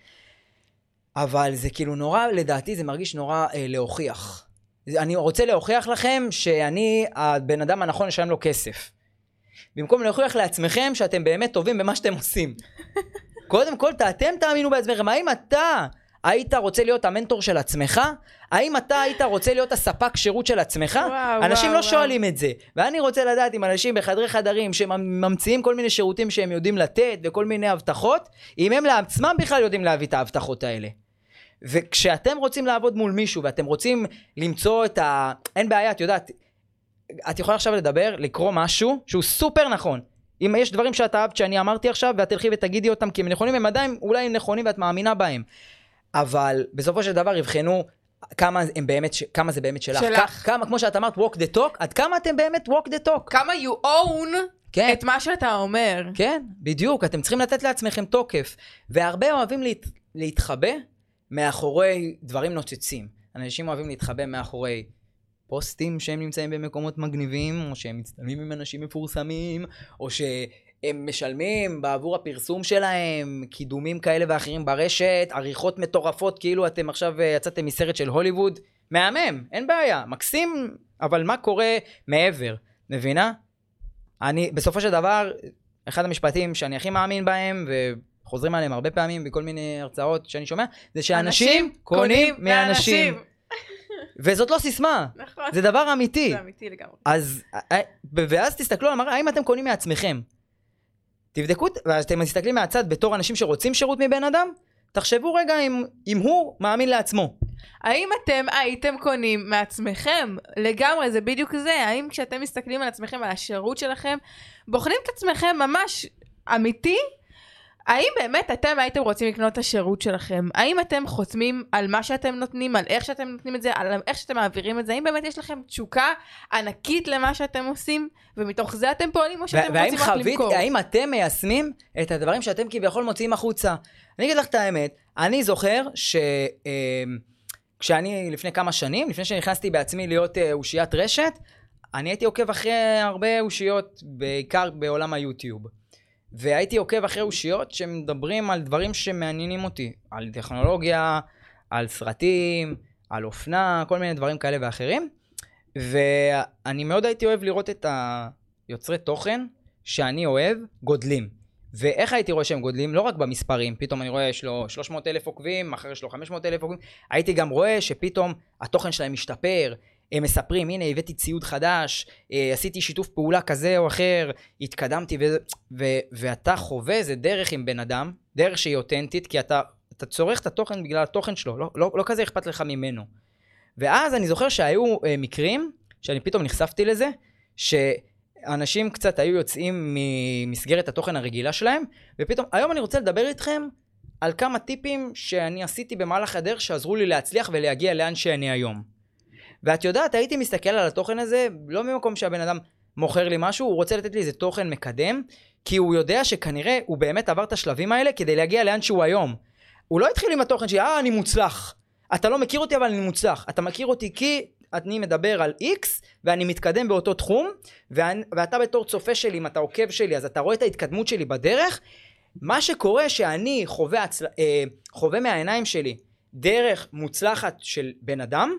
אבל זה כאילו נורא, לדעתי זה מרגיש נורא אה, להוכיח. אני רוצה להוכיח לכם שאני הבן אדם הנכון לשלם לו כסף. במקום להוכיח לעצמכם שאתם באמת טובים במה שאתם עושים. [LAUGHS] קודם כל, אתם תאמינו בעצמכם. האם אתה היית רוצה להיות המנטור של עצמך? האם אתה היית רוצה להיות הספק שירות של עצמך? וואו, אנשים וואו, לא שואלים את זה. ואני רוצה לדעת אם אנשים בחדרי חדרים שממציאים כל מיני שירותים שהם יודעים לתת וכל מיני הבטחות, אם הם לעצמם בכלל יודעים להביא את ההבטחות האלה. וכשאתם רוצים לעבוד מול מישהו ואתם רוצים למצוא את ה... אין בעיה, את יודעת, את יכולה עכשיו לדבר, לקרוא משהו שהוא סופר נכון. אם יש דברים שאת אהבת שאני אמרתי עכשיו, ואת תלכי ותגידי אותם כי הם נכונים, הם עדיין אולי הם נכונים ואת מאמינה בהם. אבל בסופו של דבר יבחנו כמה, הם באמת, כמה זה באמת שלך. שלך. כמה, כמו שאת אמרת, walk the talk, עד כמה אתם באמת walk the talk. כמה you own כן. את מה שאתה אומר. כן, בדיוק, אתם צריכים לתת לעצמכם תוקף. והרבה אוהבים להת... להתחבא מאחורי דברים נוצצים. אנשים אוהבים להתחבא מאחורי פוסטים שהם נמצאים במקומות מגניבים, או שהם מצטלמים עם אנשים מפורסמים, או שהם משלמים בעבור הפרסום שלהם, קידומים כאלה ואחרים ברשת, עריכות מטורפות, כאילו אתם עכשיו אה, יצאתם מסרט של הוליווד. מהמם, אין בעיה, מקסים, אבל מה קורה מעבר, מבינה? אני, בסופו של דבר, אחד המשפטים שאני הכי מאמין בהם, וחוזרים עליהם הרבה פעמים בכל מיני הרצאות שאני שומע, זה שאנשים קונים מאנשים. וזאת לא סיסמה, נכון. זה דבר אמיתי. זה אמיתי לגמרי. אז, אה, ואז תסתכלו על המראה, האם אתם קונים מעצמכם? תבדקו, ואז אתם מסתכלים מהצד בתור אנשים שרוצים שירות מבן אדם, תחשבו רגע אם, אם הוא מאמין לעצמו. האם אתם הייתם קונים מעצמכם? לגמרי, זה בדיוק זה. האם כשאתם מסתכלים על עצמכם, על השירות שלכם, בוחנים את עצמכם ממש אמיתי? האם באמת אתם הייתם רוצים לקנות את השירות שלכם? האם אתם חותמים על מה שאתם נותנים, על איך שאתם נותנים את זה, על איך שאתם מעבירים את זה? האם באמת יש לכם תשוקה ענקית למה שאתם עושים, ומתוך זה אתם פועלים, או שאתם והאם רוצים רק חווית, למכור? האם אתם מיישמים את הדברים שאתם כביכול מוציאים החוצה? אני אגיד לך את האמת, אני זוכר ש... אה, כשאני לפני כמה שנים, לפני שנכנסתי בעצמי להיות אה, אושיית רשת, אני הייתי עוקב אחרי הרבה אושיות, בעיקר בעולם היוטיוב. והייתי עוקב אחרי אושיות שמדברים על דברים שמעניינים אותי, על טכנולוגיה, על סרטים, על אופנה, כל מיני דברים כאלה ואחרים. ואני מאוד הייתי אוהב לראות את היוצרי תוכן שאני אוהב גודלים. ואיך הייתי רואה שהם גודלים? לא רק במספרים, פתאום אני רואה יש לו 300 אלף עוקבים, מחר יש לו 500 אלף עוקבים, הייתי גם רואה שפתאום התוכן שלהם משתפר, מספרים, הנה הבאתי ציוד חדש, אה, עשיתי שיתוף פעולה כזה או אחר, התקדמתי, ו- ו- ואתה חווה איזה דרך עם בן אדם, דרך שהיא אותנטית, כי אתה, אתה צורך את התוכן בגלל התוכן שלו, לא, לא, לא כזה אכפת לך ממנו. ואז אני זוכר שהיו אה, מקרים, שאני פתאום נחשפתי לזה, שאנשים קצת היו יוצאים ממסגרת התוכן הרגילה שלהם, ופתאום, היום אני רוצה לדבר איתכם על כמה טיפים שאני עשיתי במהלך הדרך שעזרו לי להצליח ולהגיע לאן שאני היום. ואת יודעת, הייתי מסתכל על התוכן הזה, לא ממקום שהבן אדם מוכר לי משהו, הוא רוצה לתת לי איזה תוכן מקדם, כי הוא יודע שכנראה הוא באמת עבר את השלבים האלה כדי להגיע לאן שהוא היום. הוא לא התחיל עם התוכן שלי, אה, אני מוצלח. אתה לא מכיר אותי, אבל אני מוצלח. אתה מכיר אותי כי אני מדבר על X, ואני מתקדם באותו תחום, ואני, ואתה בתור צופה שלי, אם אתה עוקב שלי, אז אתה רואה את ההתקדמות שלי בדרך. מה שקורה שאני חווה, הצל... אה, חווה מהעיניים שלי דרך מוצלחת של בן אדם,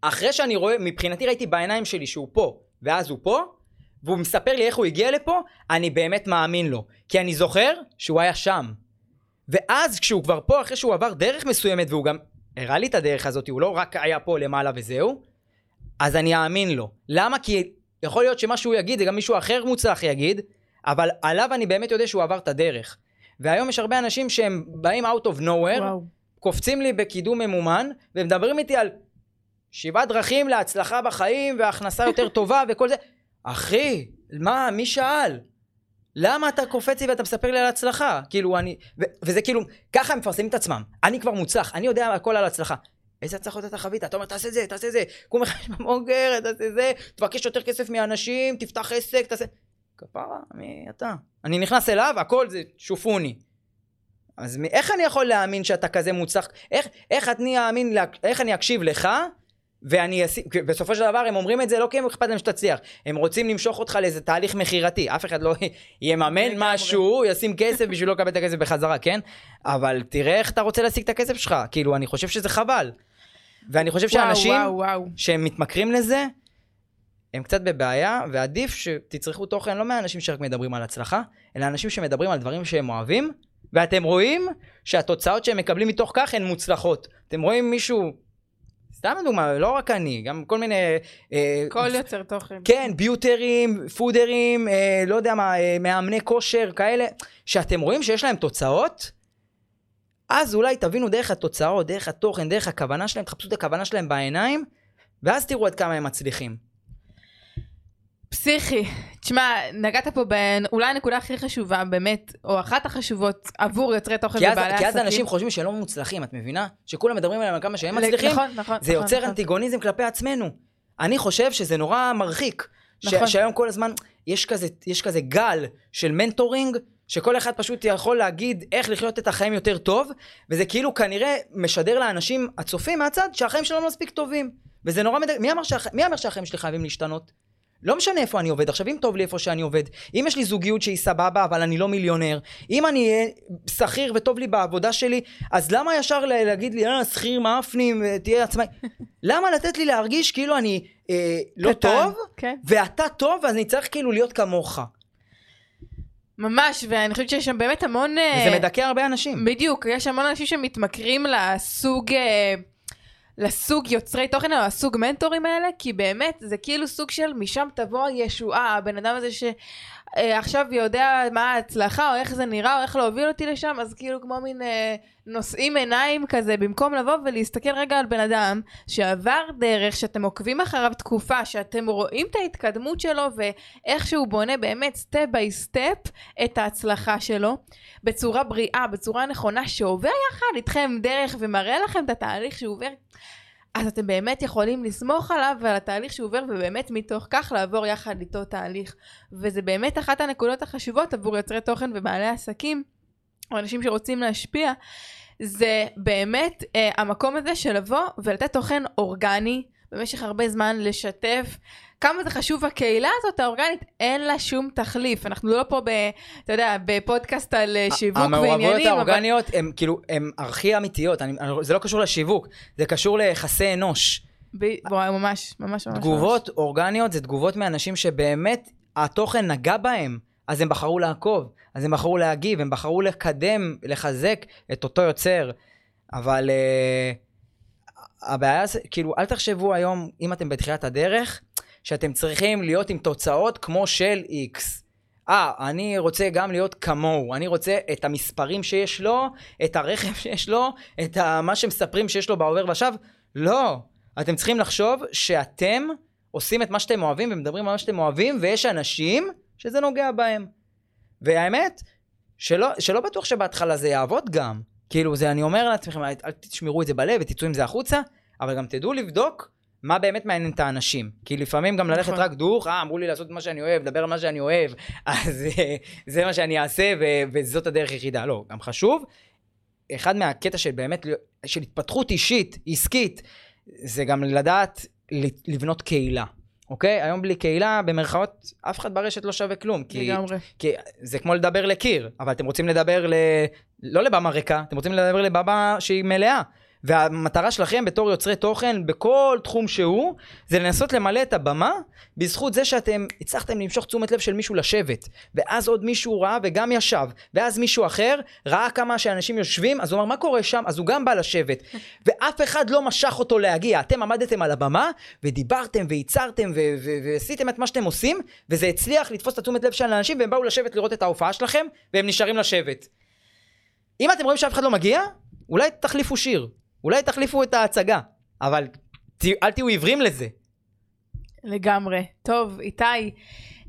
אחרי שאני רואה, מבחינתי ראיתי בעיניים שלי שהוא פה, ואז הוא פה, והוא מספר לי איך הוא הגיע לפה, אני באמת מאמין לו. כי אני זוכר שהוא היה שם. ואז כשהוא כבר פה, אחרי שהוא עבר דרך מסוימת, והוא גם הראה לי את הדרך הזאת, הוא לא רק היה פה למעלה וזהו, אז אני אאמין לו. למה? כי יכול להיות שמה שהוא יגיד, זה גם מישהו אחר מוצלח יגיד, אבל עליו אני באמת יודע שהוא עבר את הדרך. והיום יש הרבה אנשים שהם באים out of nowhere, וואו. קופצים לי בקידום ממומן, ומדברים איתי על שבעה דרכים להצלחה בחיים והכנסה יותר טובה וכל זה. אחי, מה, מי שאל? למה אתה קופץ לי ואתה מספר לי על הצלחה? כאילו, אני... ו- וזה כאילו, ככה הם מפרסמים את עצמם. אני כבר מוצלח, אני יודע הכל על הצלחה. איזה הצלחות אתה חווית? אתה אומר, תעשה זה, תעשה זה. קום לך במוגר, תעשה זה, תבקש יותר כסף מאנשים, תפתח עסק, תעשה... כפרה, מי אתה? אני נכנס אליו, הכל זה שופוני. אז מ- איך אני יכול להאמין שאתה כזה מוצלח? איך, איך אני אאמין, איך אני אקשיב לך, ואני אשים, בסופו של דבר הם אומרים את זה לא כי הם אכפת להם שתצליח, הם רוצים למשוך אותך לאיזה תהליך מכירתי, אף אחד לא [LAUGHS] יממן. משהו, ישים כסף בשביל לא לקבל את הכסף בחזרה, כן? אבל תראה איך אתה רוצה להשיג את הכסף שלך, כאילו, אני חושב שזה חבל. ואני חושב שאנשים וואו, וואו, וואו. שהם מתמכרים לזה, הם קצת בבעיה, ועדיף שתצרכו תוכן לא מהאנשים שרק מדברים על הצלחה, אלא אנשים שמדברים על דברים שהם אוהבים, ואתם רואים שהתוצאות שהם מקבלים מתוך כך הן מוצלחות. אתם רואים מישהו, סתם דוגמה, לא רק אני, גם כל מיני... אה, כל יוצר תוכן. כן, ביוטרים, פודרים, אה, לא יודע מה, אה, מאמני כושר, כאלה, שאתם רואים שיש להם תוצאות, אז אולי תבינו דרך התוצאות, דרך התוכן, דרך הכוונה שלהם, תחפשו את הכוונה שלהם בעיניים, ואז תראו עד כמה הם מצליחים. פסיכי. תשמע, נגעת פה באולי הנקודה הכי חשובה, באמת, או אחת החשובות עבור יוצרי תוכן כי ובעלי כי עסקים. אז אנשים חושבים שהם לא מוצלחים, את מבינה? שכולם מדברים עליהם על כמה שהם מצליחים, נכון, נכון. זה נכון, יוצר נכון. אנטיגוניזם כלפי עצמנו. אני חושב שזה נורא מרחיק. נכון. שהיום כל הזמן יש כזה, יש כזה גל של מנטורינג, שכל אחד פשוט יכול להגיד איך לחיות את החיים יותר טוב, וזה כאילו כנראה משדר לאנשים הצופים מהצד שהחיים שלהם לא מספיק טובים. וזה נורא מד... מי אמר, שהח... מי אמר שהחיים שלי חייבים להשתנות? לא משנה איפה אני עובד. עכשיו, אם טוב לי איפה שאני עובד, אם יש לי זוגיות שהיא סבבה, אבל אני לא מיליונר, אם אני אהיה שכיר וטוב לי בעבודה שלי, אז למה ישר לה- להגיד לי, אה, שכיר מאפנים, אה, תהיה עצמאי? [LAUGHS] למה לתת לי להרגיש כאילו אני אה, לא קטן, טוב, כן. ואתה טוב, אז אני צריך כאילו להיות כמוך? ממש, ואני חושבת שיש שם באמת המון... אה, וזה מדכא הרבה אנשים. בדיוק, יש המון אנשים שמתמכרים לסוג, אה, לסוג יוצרי תוכן או הסוג מנטורים האלה, כי באמת זה כאילו סוג של משם תבוא הישועה, הבן אדם הזה שעכשיו יודע מה ההצלחה או איך זה נראה או איך להוביל אותי לשם, אז כאילו כמו מין אה, נושאים עיניים כזה, במקום לבוא ולהסתכל רגע על בן אדם שעבר דרך, שאתם עוקבים אחריו תקופה, שאתם רואים את ההתקדמות שלו ואיך שהוא בונה באמת step by step את ההצלחה שלו. בצורה בריאה, בצורה נכונה, שעובר יחד איתכם דרך ומראה לכם את התהליך שהוא עובר, אז אתם באמת יכולים לסמוך עליו ועל התהליך שהוא עובר, ובאמת מתוך כך לעבור יחד איתו תהליך. וזה באמת אחת הנקודות החשובות עבור יוצרי תוכן ובעלי עסקים, או אנשים שרוצים להשפיע, זה באמת אה, המקום הזה של לבוא ולתת תוכן אורגני במשך הרבה זמן, לשתף. כמה זה חשוב הקהילה הזאת האורגנית, אין לה שום תחליף. אנחנו לא פה, ב, אתה יודע, בפודקאסט על אה, שיווק ועניינים. המעורבויות אבל- האורגניות הן כאילו, הן הכי אמיתיות. אני, אני- זה לא קשור לשיווק, זה קשור ליחסי אנוש. ב... וואי, ממש, ממש ממש. תגובות אורגניות זה תגובות מאנשים שבאמת התוכן נגע בהם, אז הם בחרו לעקוב, אז הם בחרו להגיב, הם בחרו לקדם, לחזק את אותו יוצר. אבל uh, הבעיה זה, כאילו, אל תחשבו היום, אם אתם בתחילת הדרך, שאתם צריכים להיות עם תוצאות כמו של איקס. אה, אני רוצה גם להיות כמוהו, אני רוצה את המספרים שיש לו, את הרכב [LAUGHS] שיש לו, את ה- מה שמספרים שיש לו בעובר ושב. לא. אתם צריכים לחשוב שאתם עושים את מה שאתם אוהבים ומדברים על מה שאתם אוהבים, ויש אנשים שזה נוגע בהם. והאמת, שלא, שלא בטוח שבהתחלה זה יעבוד גם. כאילו, זה אני אומר לעצמכם, אל תשמרו את זה בלב ותצאו עם זה החוצה, אבל גם תדעו לבדוק מה באמת מעניין את האנשים. כי לפעמים גם ללכת נכון. רק דוך, אה, אמרו לי לעשות מה שאני אוהב, לדבר על מה שאני אוהב, [LAUGHS] אז אה, זה מה שאני אעשה ו- וזאת הדרך היחידה. לא, גם חשוב. אחד מהקטע של באמת, של התפתחות אישית, עסקית, זה גם לדעת לבנות קהילה. אוקיי? היום בלי קהילה, במרכאות, אף אחד ברשת לא שווה כלום. כי, לגמרי. כי זה כמו לדבר לקיר, אבל אתם רוצים לדבר ל... לא לבמה ריקה, אתם רוצים לדבר לבמה שהיא מלאה. והמטרה שלכם בתור יוצרי תוכן בכל תחום שהוא, זה לנסות למלא את הבמה בזכות זה שאתם הצלחתם למשוך תשומת לב של מישהו לשבת. ואז עוד מישהו ראה וגם ישב. ואז מישהו אחר ראה כמה שאנשים יושבים, אז הוא אמר, מה קורה שם? אז הוא גם בא לשבת. [LAUGHS] ואף אחד לא משך אותו להגיע. אתם עמדתם על הבמה, ודיברתם וייצרתם ועשיתם את מה שאתם עושים, וזה הצליח לתפוס את התשומת לב של האנשים, והם באו לשבת לראות את ההופעה שלכם, והם נשארים לשבת. אם אתם רואים שאף אחד לא מגיע, אולי תחליפו שיר. אולי תחליפו את ההצגה. אבל ת- אל תהיו עיוורים לזה. לגמרי. טוב, איתי,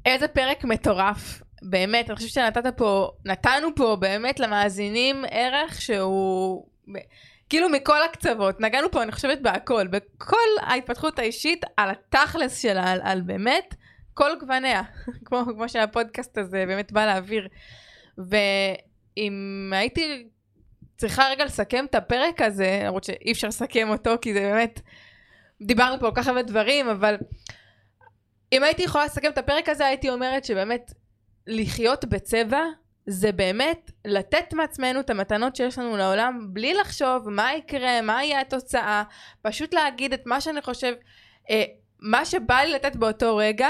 איזה פרק מטורף. באמת, אני חושבת שנתת פה, נתנו פה באמת למאזינים ערך שהוא... כאילו מכל הקצוות, נגענו פה אני חושבת בהכל, בכל ההתפתחות האישית, על התכלס שלה, על, על באמת כל גווניה, [LAUGHS] כמו, כמו שהפודקאסט הזה באמת בא להעביר. ואם הייתי צריכה רגע לסכם את הפרק הזה, למרות שאי אפשר לסכם אותו, כי זה באמת, דיברנו פה כל כך הרבה דברים, אבל אם הייתי יכולה לסכם את הפרק הזה, הייתי אומרת שבאמת לחיות בצבע זה באמת לתת מעצמנו את המתנות שיש לנו לעולם בלי לחשוב מה יקרה, מה יהיה התוצאה, פשוט להגיד את מה שאני חושב, אה, מה שבא לי לתת באותו רגע,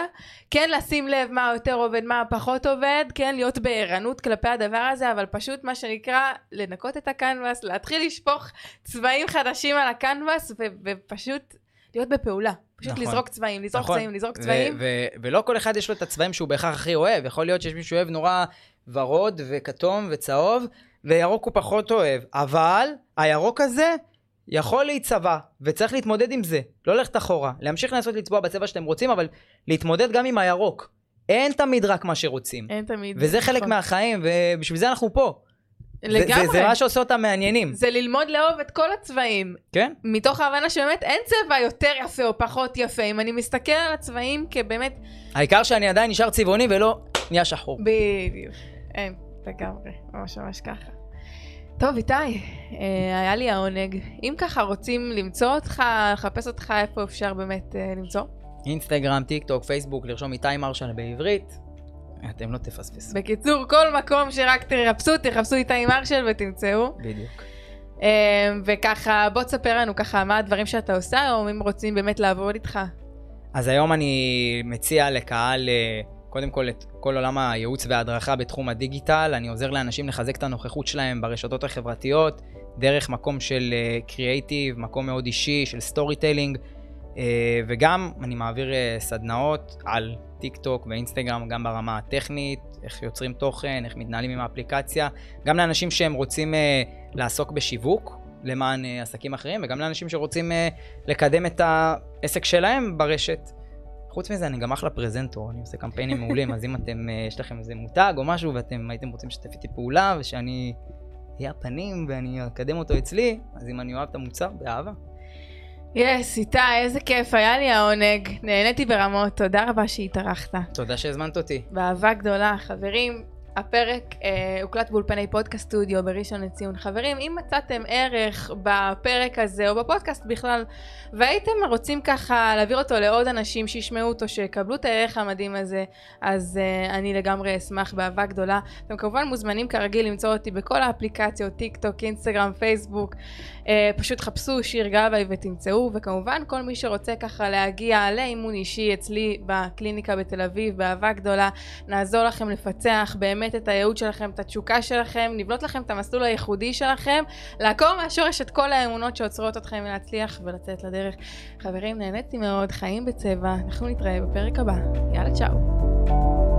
כן לשים לב מה יותר עובד, מה פחות עובד, כן להיות בערנות כלפי הדבר הזה, אבל פשוט מה שנקרא לנקות את הקנבס, להתחיל לשפוך צבעים חדשים על הקנבס ו- ופשוט להיות בפעולה. פשוט נכון. לזרוק צבעים, לזרוק נכון. צבעים, לזרוק ו- צבעים. ו- ולא כל אחד יש לו את הצבעים שהוא בהכרח הכי אוהב. יכול להיות שיש מישהו אוהב נורא ורוד וכתום וצהוב, וירוק הוא פחות אוהב. אבל הירוק הזה יכול להיצבע, וצריך להתמודד עם זה. לא ללכת אחורה. להמשיך לנסות לצבוע בצבע שאתם רוצים, אבל להתמודד גם עם הירוק. אין תמיד רק מה שרוצים. אין תמיד. וזה חלק נכון. מהחיים, ובשביל זה אנחנו פה. זה- לגמרי. זה, זה מה שעושה אותם מעניינים, זה ללמוד לאהוב את כל הצבעים. כן? מתוך ההבנה שבאמת אין צבע יותר יפה או פחות יפה. אם אני מסתכל על הצבעים כבאמת... העיקר שאני עדיין נשאר צבעוני ולא נהיה שחור. בדיוק. אין, לגמרי. ממש ממש ככה. טוב, איתי, אה, היה לי העונג. אם ככה רוצים למצוא אותך, לחפש אותך, איפה אפשר באמת אה, למצוא? אינסטגרם, טיק טוק, פייסבוק, לרשום איתי מרשל בעברית, אתם לא תפספסו. בקיצור, כל מקום שרק תחפשו, תחפשו איתי מרשל ותמצאו. בדיוק. אה, וככה, בוא תספר לנו ככה מה הדברים שאתה עושה, או אם רוצים באמת לעבוד איתך. אז היום אני מציע לקהל, קודם כל, את כל עולם הייעוץ וההדרכה בתחום הדיגיטל. אני עוזר לאנשים לחזק את הנוכחות שלהם ברשתות החברתיות, דרך מקום של קריאייטיב, מקום מאוד אישי, של storytelling, וגם אני מעביר אה, סדנאות על טיק טוק ואינסטגרם, גם ברמה הטכנית, איך יוצרים תוכן, איך מתנהלים עם האפליקציה, גם לאנשים שהם רוצים אה, לעסוק בשיווק. למען אה, עסקים אחרים, וגם לאנשים שרוצים אה, לקדם את העסק שלהם ברשת. חוץ מזה, אני גם אחלה פרזנטור, אני עושה קמפיינים מעולים, אז אם אתם, אה, יש לכם איזה מותג או משהו, ואתם הייתם רוצים לשתף איתי פעולה, ושאני אהיה הפנים ואני אקדם אותו אצלי, אז אם אני אוהב את המוצר, באהבה. yes, איתי, איזה כיף, היה לי העונג. נהניתי ברמות, תודה רבה שהתארחת. תודה שהזמנת אותי. באהבה גדולה. חברים, הפרק אה, הוקלט באולפני פודקאסט סטודיו בראשון לציון. חברים, אם מצאתם ערך בפרק הזה או בפודקאסט בכלל, והייתם רוצים ככה להעביר אותו לעוד אנשים שישמעו אותו, שיקבלו את הערך המדהים הזה, אז אה, אני לגמרי אשמח באהבה גדולה. אתם כמובן מוזמנים כרגיל למצוא אותי בכל האפליקציות, טיק טוק, אינסטגרם, פייסבוק. אה, פשוט חפשו שיר גבאי ותמצאו, וכמובן כל מי שרוצה ככה להגיע לאימון אישי אצלי בקליניקה בתל אביב, באהבה גדולה, נעזור לכם לפצח באמת את הייעוד שלכם, את התשוקה שלכם, נבנות לכם את המסלול הייחודי שלכם, לעקור מהשורש את כל האמונות שעוצרות אתכם מלהצליח ולצאת לדרך. חברים, נהניתי מאוד, חיים בצבע, אנחנו נתראה בפרק הבא. יאללה, צ'או.